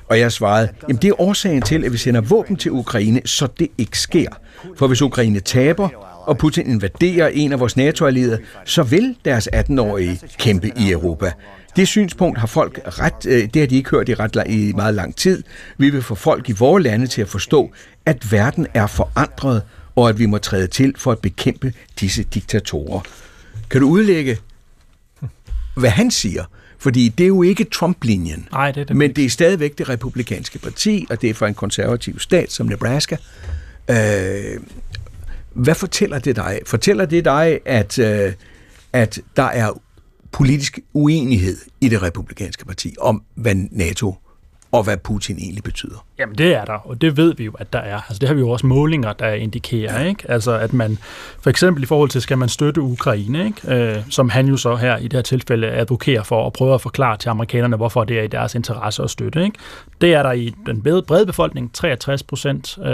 Og jeg svarede, jamen det er årsagen til, at vi sender våben til Ukraine, så det ikke sker. For hvis Ukraine taber, og Putin invaderer en af vores NATO-allierede, så vil deres 18-årige kæmpe i Europa. Det synspunkt har folk ret, øh, det har de ikke hørt i, ret, i meget lang tid. Vi vil få folk i vores lande til at forstå, at verden er forandret, og at vi må træde til for at bekæmpe disse diktatorer. Kan du udlægge, hvad han siger? Fordi det er jo ikke Trump-linjen, Nej, det er det men det er stadigvæk det republikanske parti, og det er for en konservativ stat som Nebraska. Øh, hvad fortæller det dig? Fortæller det dig, at, øh, at der er politisk uenighed i det republikanske parti om, hvad NATO og hvad Putin egentlig betyder. Jamen det er der, og det ved vi jo, at der er. Altså det har vi jo også målinger, der indikerer, ikke? Altså at man, for eksempel i forhold til, skal man støtte Ukraine, ikke? Øh, som han jo så her i det her tilfælde advokerer for og prøver at forklare til amerikanerne, hvorfor det er i deres interesse at støtte, ikke? Det er der i den brede befolkning, 63 procent, øh,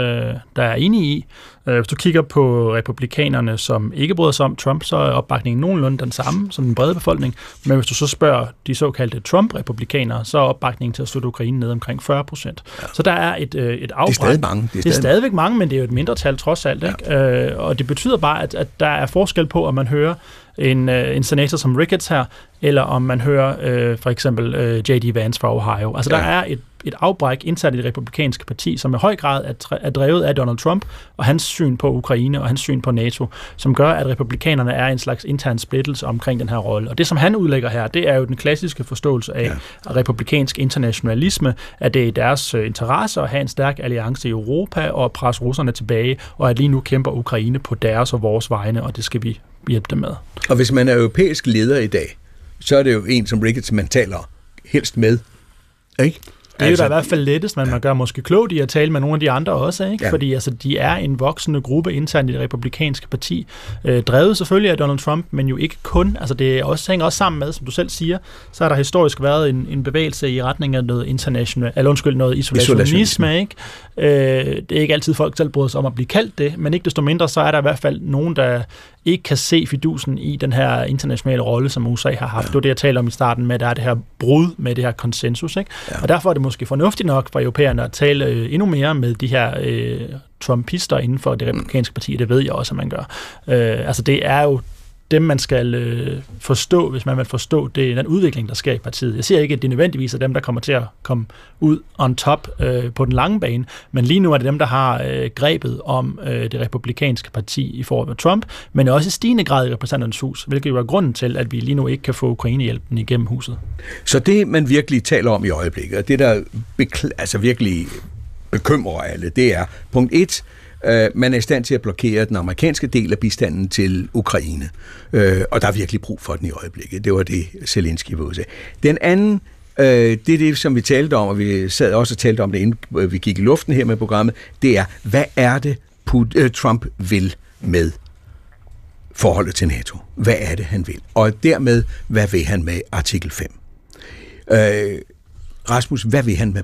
der er enige i. Øh, hvis du kigger på republikanerne, som ikke bryder sig om Trump, så er opbakningen nogenlunde den samme som den brede befolkning. Men hvis du så spørger de såkaldte Trump-republikanere, så er opbakningen til at støtte Ukraine ned omkring 40 procent. Så der er et, øh, et afbræk. Det er stadig mange. Det er, det er stadigvæk mange, men det er jo et mindretal trods alt. Ikke? Øh, og det betyder bare, at, at der er forskel på, at man hører en, øh, en senator som Ricketts her, eller om man hører øh, for eksempel øh, J.D. Vance fra Ohio. Altså ja. der er et, et afbræk indsat i det republikanske parti, som i høj grad er, er drevet af Donald Trump og hans syn på Ukraine og hans syn på NATO, som gør, at republikanerne er en slags intern splittelse omkring den her rolle. Og det, som han udlægger her, det er jo den klassiske forståelse af ja. republikansk internationalisme, at det er i deres øh, interesse at have en stærk alliance i Europa og presse russerne tilbage, og at lige nu kæmper Ukraine på deres og vores vegne, og det skal vi hjælpe dem med. Og hvis man er europæisk leder i dag, så er det jo en som Ricketts, man taler helst med. Ikke? Det er altså, jo da i hvert fald lettest, men man gør måske klogt i at tale med nogle af de andre også, ikke? Ja. fordi altså, de er en voksende gruppe internt i det republikanske parti, øh, drevet selvfølgelig af Donald Trump, men jo ikke kun. Altså, det også, hænger også sammen med, som du selv siger, så har der historisk været en, en bevægelse i retning af noget international, eller undskyld, noget isolationisme. Ikke? Øh, det er ikke altid folk selv bryder sig om at blive kaldt det, men ikke desto mindre, så er der i hvert fald nogen, der ikke kan se fidusen i den her internationale rolle, som USA har haft. Ja. Det var det, jeg talte om i starten med, at der er det her brud med det her konsensus. Ikke? Ja. Og derfor er det måske fornuftigt nok for europæerne at tale øh, endnu mere med de her øh, trumpister inden for det republikanske parti. Det ved jeg også, at man gør. Øh, altså det er jo dem, man skal øh, forstå, hvis man vil forstå det, den udvikling, der sker i partiet. Jeg siger ikke, at det nødvendigvis er dem, der kommer til at komme ud on top øh, på den lange bane, men lige nu er det dem, der har øh, grebet om øh, det republikanske parti i forhold til Trump, men også i stigende grad i repræsentanternes hus, hvilket jo er grunden til, at vi lige nu ikke kan få Ukrainehjælpen igennem huset. Så det, man virkelig taler om i øjeblikket, og det, der bekl- altså virkelig bekymrer alle, det er punkt 1, øh, man er i stand til at blokere den amerikanske del af bistanden til Ukraine. Øh, og der er virkelig brug for den i øjeblikket. Det var det, Zelensky var ude Den anden Øh, det er det, som vi talte om, og vi sad også og talte om det, inden øh, vi gik i luften her med programmet, det er, hvad er det, Put, øh, Trump vil med forholdet til NATO? Hvad er det, han vil? Og dermed, hvad vil han med artikel 5? Øh, Rasmus, hvad vil han med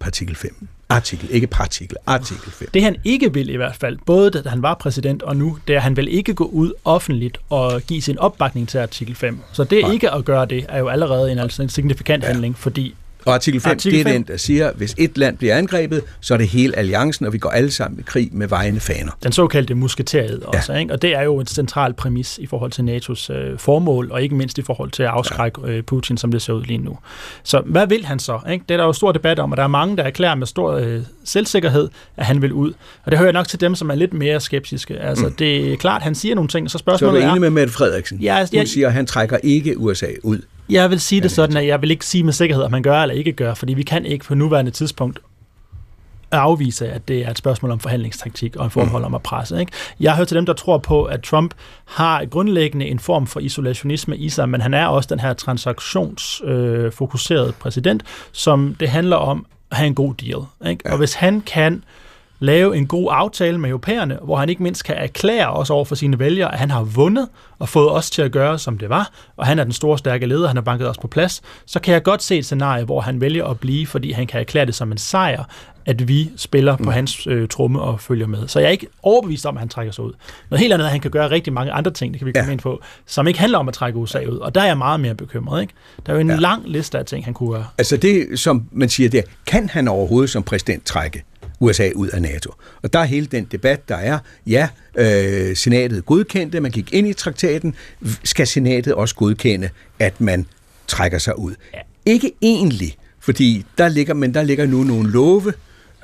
artikel 5? Artikel, ikke partikel, artikel 5. Det han ikke vil i hvert fald, både da han var præsident og nu, det er, at han vil ikke gå ud offentligt og give sin opbakning til artikel 5. Så det Nej. ikke at gøre det, er jo allerede en, altså en signifikant ja. handling, fordi og artikel 5, artikel 5, det er den, der siger, at hvis et land bliver angrebet, så er det hele alliancen, og vi går alle sammen i krig med vejende faner. Den såkaldte musketeriet også, ja. ikke? og det er jo en central præmis i forhold til NATO's øh, formål, og ikke mindst i forhold til at afskrække ja. øh, Putin, som det ser ud lige nu. Så hvad vil han så? Ikke? Det er der jo stor debat om, og der er mange, der erklærer med stor øh, selvsikkerhed, at han vil ud. Og det hører nok til dem, som er lidt mere skeptiske. Altså, mm. det er klart, han siger nogle ting, så spørgsmålet er... Så er du enig med Mette Frederiksen? Ja, altså, Hun siger, at han trækker ikke USA ud. Jeg vil sige det sådan, at jeg vil ikke sige med sikkerhed, om man gør eller ikke gør, fordi vi kan ikke på nuværende tidspunkt afvise, at det er et spørgsmål om forhandlingstaktik og en forhold om at presse. Ikke? Jeg hører til dem, der tror på, at Trump har grundlæggende en form for isolationisme i sig, men han er også den her transaktionsfokuserede øh, præsident, som det handler om at have en god deal. Ikke? Ja. Og hvis han kan lave en god aftale med europæerne, hvor han ikke mindst kan erklære os over for sine vælgere, at han har vundet og fået os til at gøre, som det var, og han er den store, stærke leder, han har banket os på plads, så kan jeg godt se et scenarie, hvor han vælger at blive, fordi han kan erklære det som en sejr, at vi spiller på mm. hans øh, tromme og følger med. Så jeg er ikke overbevist om, at han trækker sig ud. Noget helt andet er, at han kan gøre rigtig mange andre ting, det kan vi komme ja. ind på, som ikke handler om at trække USA ud. Og der er jeg meget mere bekymret. Ikke? Der er jo en ja. lang liste af ting, han kunne gøre. Altså det, som man siger der, kan han overhovedet som præsident trække USA ud af NATO? Og der er hele den debat, der er, ja, øh, senatet godkendte, man gik ind i traktaten, skal senatet også godkende, at man trækker sig ud? Ja. Ikke egentlig, fordi der ligger, men der ligger nu nogle love,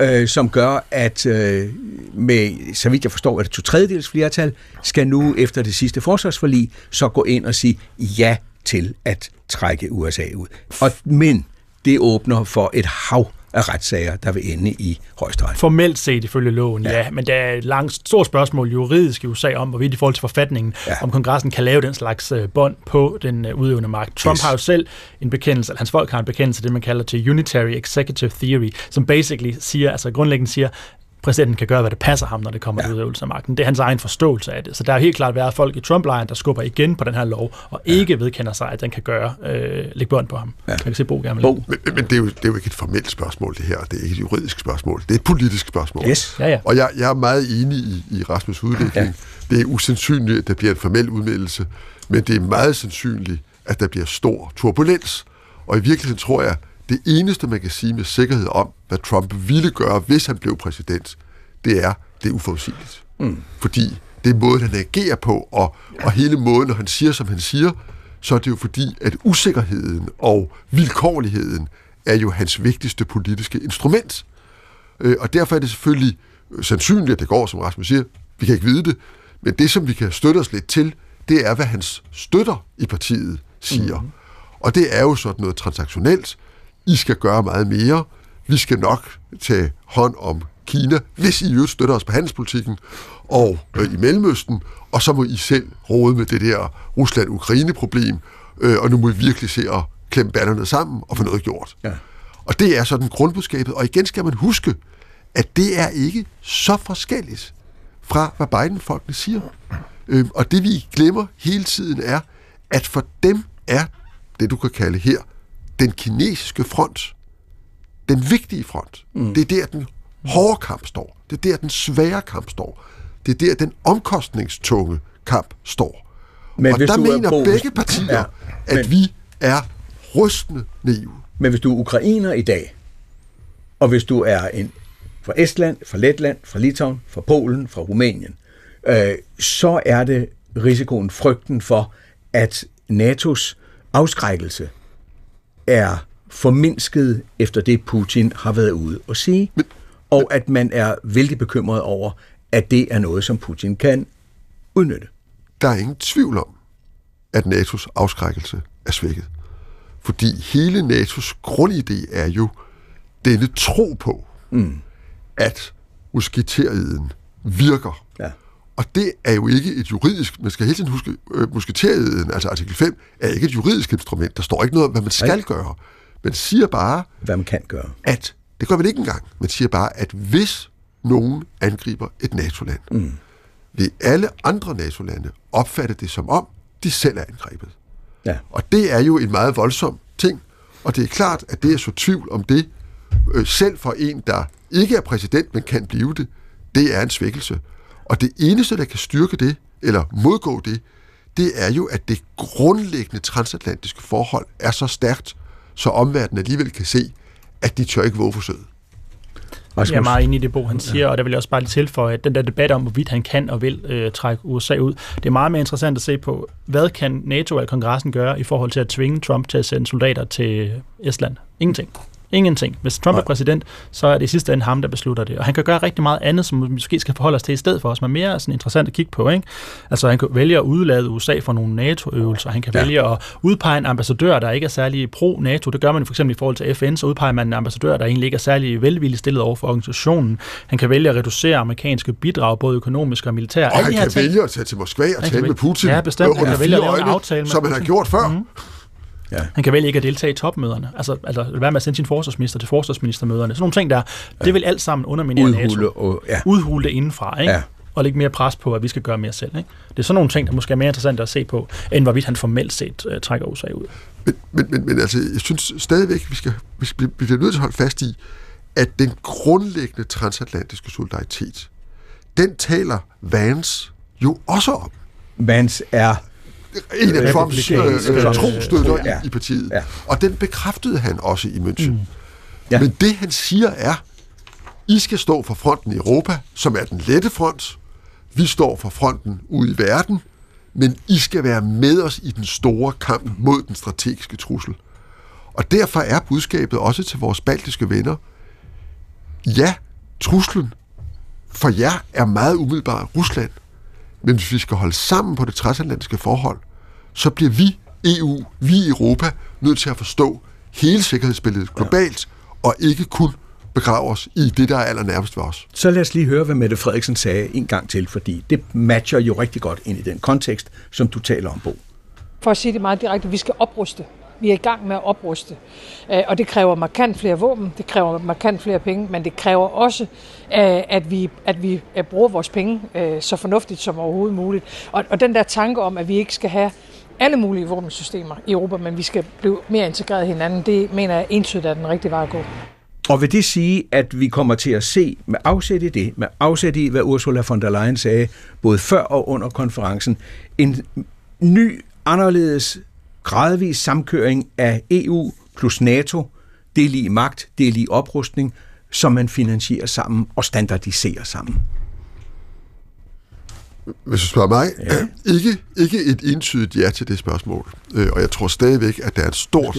øh, som gør, at øh, med, så vidt jeg forstår, at to tredjedels flertal skal nu efter det sidste forsvarsforlig så gå ind og sige ja til at trække USA ud. Og, men det åbner for et hav af retssager, der vil ende i højesteret. Formelt set ifølge loven, ja. ja. Men der er et langt, stort spørgsmål juridisk i USA om, hvorvidt i forhold til forfatningen, ja. om kongressen kan lave den slags uh, bånd på den uh, udøvende magt. Trump yes. har jo selv en bekendelse, eller hans folk har en bekendelse, det man kalder til Unitary Executive Theory, som basically siger, altså grundlæggende siger, præsidenten kan gøre, hvad det passer ham, når det kommer ja. til udøvelse af magten. Det er hans egen forståelse af det. Så der er helt klart været folk i Trump-lejren, der skubber igen på den her lov, og ja. ikke vedkender sig, at den kan gøre, øh, lægge bånd på ham. Ja. Jeg kan se Bo gerne Bo. Men, men det, er jo, det er jo ikke et formelt spørgsmål, det her. Det er ikke et juridisk spørgsmål. Det er et politisk spørgsmål. Yes. Ja, ja. Og jeg, jeg er meget enig i, i Rasmus' udvikling. Ja. Det er usandsynligt, at der bliver en formel udmeldelse, men det er meget sandsynligt, at der bliver stor turbulens. Og i virkeligheden tror jeg, det eneste, man kan sige med sikkerhed om, hvad Trump ville gøre, hvis han blev præsident, det er, det er uforudsigeligt. Mm. Fordi det er måden, han agerer på, og, og hele måden, når han siger, som han siger, så er det jo fordi, at usikkerheden og vilkårligheden er jo hans vigtigste politiske instrument. Øh, og derfor er det selvfølgelig sandsynligt, at det går, som Rasmus siger. Vi kan ikke vide det, men det, som vi kan støtte os lidt til, det er, hvad hans støtter i partiet siger. Mm. Og det er jo sådan noget transaktionelt. I skal gøre meget mere. Vi skal nok tage hånd om Kina, hvis I jo støtter os på handelspolitikken, og øh, i Mellemøsten, og så må I selv råde med det der Rusland-Ukraine-problem, øh, og nu må I virkelig se at klemme banderne sammen og få noget gjort. Ja. Og det er sådan grundbudskabet, og igen skal man huske, at det er ikke så forskelligt fra, hvad Biden-folkene siger. Øh, og det vi glemmer hele tiden er, at for dem er det, du kan kalde her, den kinesiske front, den vigtige front. Mm. Det er der, den hårde kamp står. Det er der, den svære kamp står. Det er der, den omkostningstunge kamp står. Men og der mener bo, begge partier, ja, men, at vi er rystende naive. Men hvis du er ukrainer i dag, og hvis du er en fra Estland, fra Letland, fra Litauen, fra Polen, fra Rumænien, øh, så er det risikoen, frygten for, at NATO's afskrækkelse er formindsket efter det, Putin har været ude at sige. Og at man er vældig bekymret over, at det er noget, som Putin kan udnytte. Der er ingen tvivl om, at NATO's afskrækkelse er svækket. Fordi hele NATO's grundidé er jo denne tro på, mm. at musketeriden virker. Og det er jo ikke et juridisk, man skal hele tiden huske, øh, musketeriden, altså artikel 5, er ikke et juridisk instrument. Der står ikke noget om, hvad man skal gøre. Man siger bare, hvad man kan gøre. At det gør man ikke engang. Man siger bare, at hvis nogen angriber et NATO-land, mm. vil alle andre NATO-lande opfatte det som om, de selv er angrebet. Ja. Og det er jo en meget voldsom ting, og det er klart, at det er så tvivl om det, øh, selv for en, der ikke er præsident, men kan blive det, det er en svækkelse. Og det eneste, der kan styrke det, eller modgå det, det er jo, at det grundlæggende transatlantiske forhold er så stærkt, så omverdenen alligevel kan se, at de tør ikke våge forsøget. Jeg er meget enig i det, Bo han siger, ja. og der vil jeg også bare lige tilføje, at den der debat om, hvorvidt han kan og vil øh, trække USA ud, det er meget mere interessant at se på, hvad kan NATO eller kongressen gøre i forhold til at tvinge Trump til at sende soldater til Estland? Ingenting. Ingenting. Hvis Trump Nej. er præsident, så er det i sidste ende ham, der beslutter det. Og han kan gøre rigtig meget andet, som vi måske skal forholde os til i stedet for os, men mere sådan interessant at kigge på. Ikke? Altså han kan vælge at udlade USA for nogle NATO-øvelser. Han kan ja. vælge at udpege en ambassadør, der ikke er særlig pro-NATO. Det gør man for eksempel i forhold til FN, så udpeger man en ambassadør, der egentlig ikke er særlig velvilligt stillet over for organisationen. Han kan vælge at reducere amerikanske bidrag, både økonomisk og militært. Og han kan ting. vælge at tage til Moskva og tale med Putin ja, bestemt. han kan vælge at lave en aftale med som han har gjort før. Mm-hmm. Ja. Han kan vælge ikke at deltage i topmøderne. Altså, altså være med at sende sin forsvarsminister til forsvarsministermøderne. Sådan nogle ting der, ja. det vil alt sammen underminere Udhule NATO. og- ja. Udhule det indenfra, ikke? Ja. Og lægge mere pres på, at vi skal gøre mere selv. Ikke? Det er sådan nogle ting, der måske er mere interessant at se på, end hvorvidt han formelt set uh, trækker USA ud. Men, men, men, men altså, jeg synes stadigvæk, vi skal, vi skal vi bliver nødt til at holde fast i, at den grundlæggende transatlantiske solidaritet, den taler Vance jo også om. Vance er en af Trumps øh, øh, trostøtter ja. i, i partiet. Ja. Og den bekræftede han også i München. Mm. Ja. Men det han siger er, I skal stå for fronten i Europa, som er den lette front. Vi står for fronten ude i verden, men I skal være med os i den store kamp mod den strategiske trussel. Og derfor er budskabet også til vores baltiske venner, ja, truslen for jer er meget umiddelbart Rusland, men hvis vi skal holde sammen på det transatlantiske forhold, så bliver vi, EU, vi Europa, nødt til at forstå hele sikkerhedsbilledet globalt, og ikke kun begrave os i det, der er allernærmest ved os. Så lad os lige høre, hvad Mette Frederiksen sagde en gang til, fordi det matcher jo rigtig godt ind i den kontekst, som du taler om, Bo. For at sige det meget direkte, vi skal opruste. Vi er i gang med at opruste. Øh, Og det kræver markant flere våben, det kræver markant flere penge, men det kræver også, øh, at vi, at vi øh, bruger vores penge så fornuftigt som overhovedet muligt. Og, og den der tanke om, at vi ikke skal have alle mulige våbensystemer i Europa, men vi skal blive mere integreret i hinanden, det mener jeg entydigt er den rigtige vej at gå. Og vil det sige, at vi kommer til at se med afsæt i det, med afsæt i, hvad Ursula von der Leyen sagde, både før og under konferencen, en ny, anderledes, gradvis samkøring af EU plus NATO, det er lige magt, det er lige oprustning, som man finansierer sammen og standardiserer sammen. Hvis du spørger mig, ja. ikke, ikke et entydigt ja til det spørgsmål. Øh, Og jeg tror stadigvæk, at der er et stort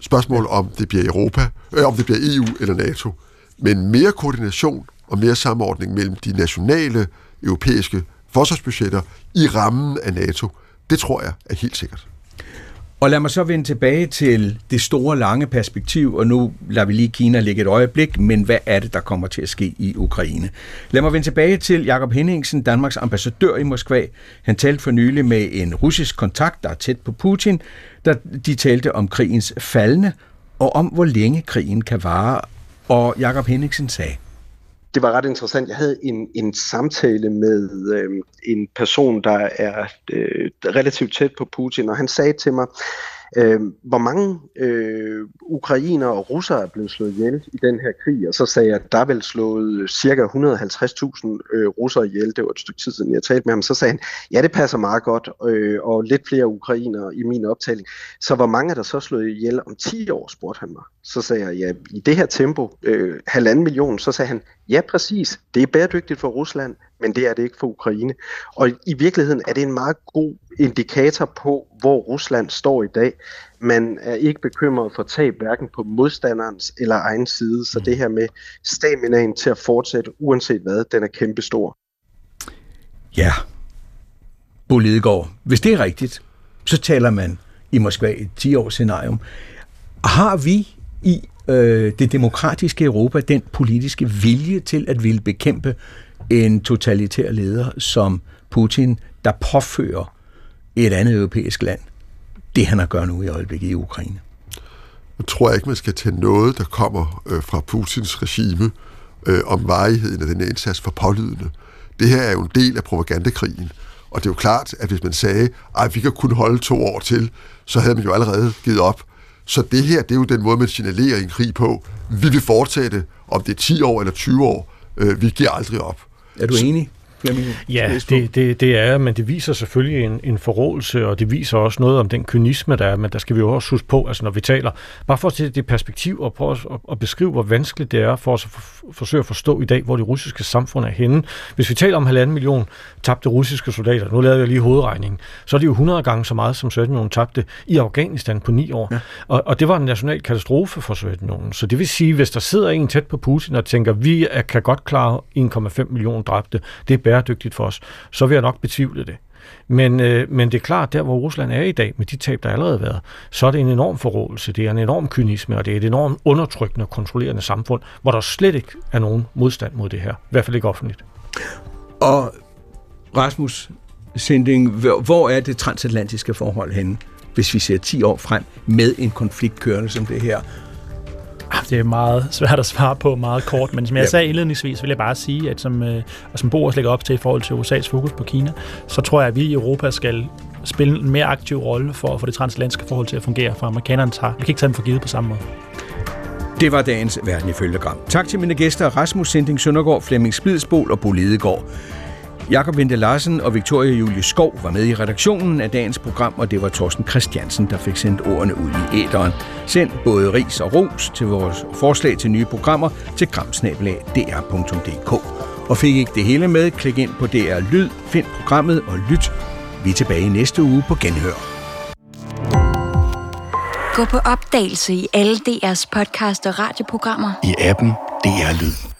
spørgsmål, om det bliver Europa, øh, om det bliver EU eller NATO. Men mere koordination og mere samordning mellem de nationale europæiske forsvarsbudgetter i rammen af NATO, det tror jeg er helt sikkert. Og lad mig så vende tilbage til det store, lange perspektiv, og nu lader vi lige Kina ligge et øjeblik, men hvad er det, der kommer til at ske i Ukraine? Lad mig vende tilbage til Jakob Henningsen, Danmarks ambassadør i Moskva. Han talte for nylig med en russisk kontakt, der er tæt på Putin, der de talte om krigens faldende, og om hvor længe krigen kan vare. Og Jakob Henningsen sagde, det var ret interessant. Jeg havde en, en samtale med øh, en person, der er øh, relativt tæt på Putin, og han sagde til mig, øh, hvor mange øh, ukrainer og russere er blevet slået ihjel i den her krig, og så sagde jeg, at der er vel slået øh, cirka 150.000 øh, russere ihjel. Det var et stykke tid siden, jeg talte med ham. Så sagde han, ja, det passer meget godt, øh, og lidt flere ukrainere i min optælling. Så hvor mange er der så slået ihjel om 10 år, spurgte han mig. Så sagde jeg, ja, i det her tempo, øh, halvanden million, så sagde han, ja, præcis, det er bæredygtigt for Rusland, men det er det ikke for Ukraine. Og i virkeligheden er det en meget god indikator på, hvor Rusland står i dag. Man er ikke bekymret for tab hverken på modstanderens eller egen side, så det her med staminaen til at fortsætte, uanset hvad, den er kæmpestor. ja, Bo Lidegaard, hvis det er rigtigt, så taler man i Moskva et 10-års scenarium. Har vi i øh, det demokratiske Europa den politiske vilje til at ville bekæmpe en totalitær leder som Putin, der påfører et andet europæisk land det, han har gør nu i øjeblikket i Ukraine? Jeg tror ikke, man skal tage noget, der kommer øh, fra Putins regime øh, om varigheden af den her indsats for pålydende. Det her er jo en del af propagandakrigen, og det er jo klart, at hvis man sagde, at vi kan kun holde to år til, så havde man jo allerede givet op. Så det her, det er jo den måde, man signalerer en krig på. Vi vil fortsætte, om det er 10 år eller 20 år. Øh, vi giver aldrig op. Er du enig? Ja, det, det, det er, men det viser selvfølgelig en, en forrådelse, og det viser også noget om den kynisme, der er, men der skal vi jo også huske på, altså når vi taler, bare for at se det perspektiv og prøve at, at beskrive, hvor vanskeligt det er for os at for, forsøge at forstå i dag, hvor det russiske samfund er henne. Hvis vi taler om halvanden million tabte russiske soldater, nu lavede jeg lige hovedregningen, så er det jo 100 gange så meget, som Sovjetunionen tabte i Afghanistan på ni år. Ja. Og, og det var en national katastrofe for Sovjetunionen. Så det vil sige, hvis der sidder en tæt på Putin og tænker, vi er, kan godt klare 1,5 millioner dræbte, det er bæredygtigt for os, så vil jeg nok betvivle det. Men, øh, men det er klart, der hvor Rusland er i dag, med de tab, der allerede har været, så er det en enorm forrådelse, det er en enorm kynisme, og det er et enormt undertrykkende og kontrollerende samfund, hvor der slet ikke er nogen modstand mod det her. I hvert fald ikke offentligt. Og Rasmus Sinding, hvor er det transatlantiske forhold henne hvis vi ser 10 år frem med en konflikt kørende som det her? Ah, det er meget svært at svare på meget kort, men som jeg ja. sagde indledningsvis, vil jeg bare sige, at som, øh, og som Boris lægger op til i forhold til USA's fokus på Kina, så tror jeg, at vi i Europa skal spille en mere aktiv rolle for at få det transatlantiske forhold til at fungere, for amerikanerne tager. Vi kan ikke tage dem for givet på samme måde. Det var dagens Verden ifølge Gram. Tak til mine gæster Rasmus Sinding Søndergaard, Flemming Splidsbol og Bo Lidegaard. Jakob Vente Larsen og Victoria Julie Skov var med i redaktionen af dagens program, og det var Thorsten Christiansen, der fik sendt ordene ud i æderen. Send både ris og ros til vores forslag til nye programmer til gramsnabelag.dr.dk. Og fik ikke det hele med, klik ind på DR Lyd, find programmet og lyt. Vi er tilbage næste uge på Genhør. Gå på opdagelse i alle DR's podcast og radioprogrammer. I appen DR Lyd.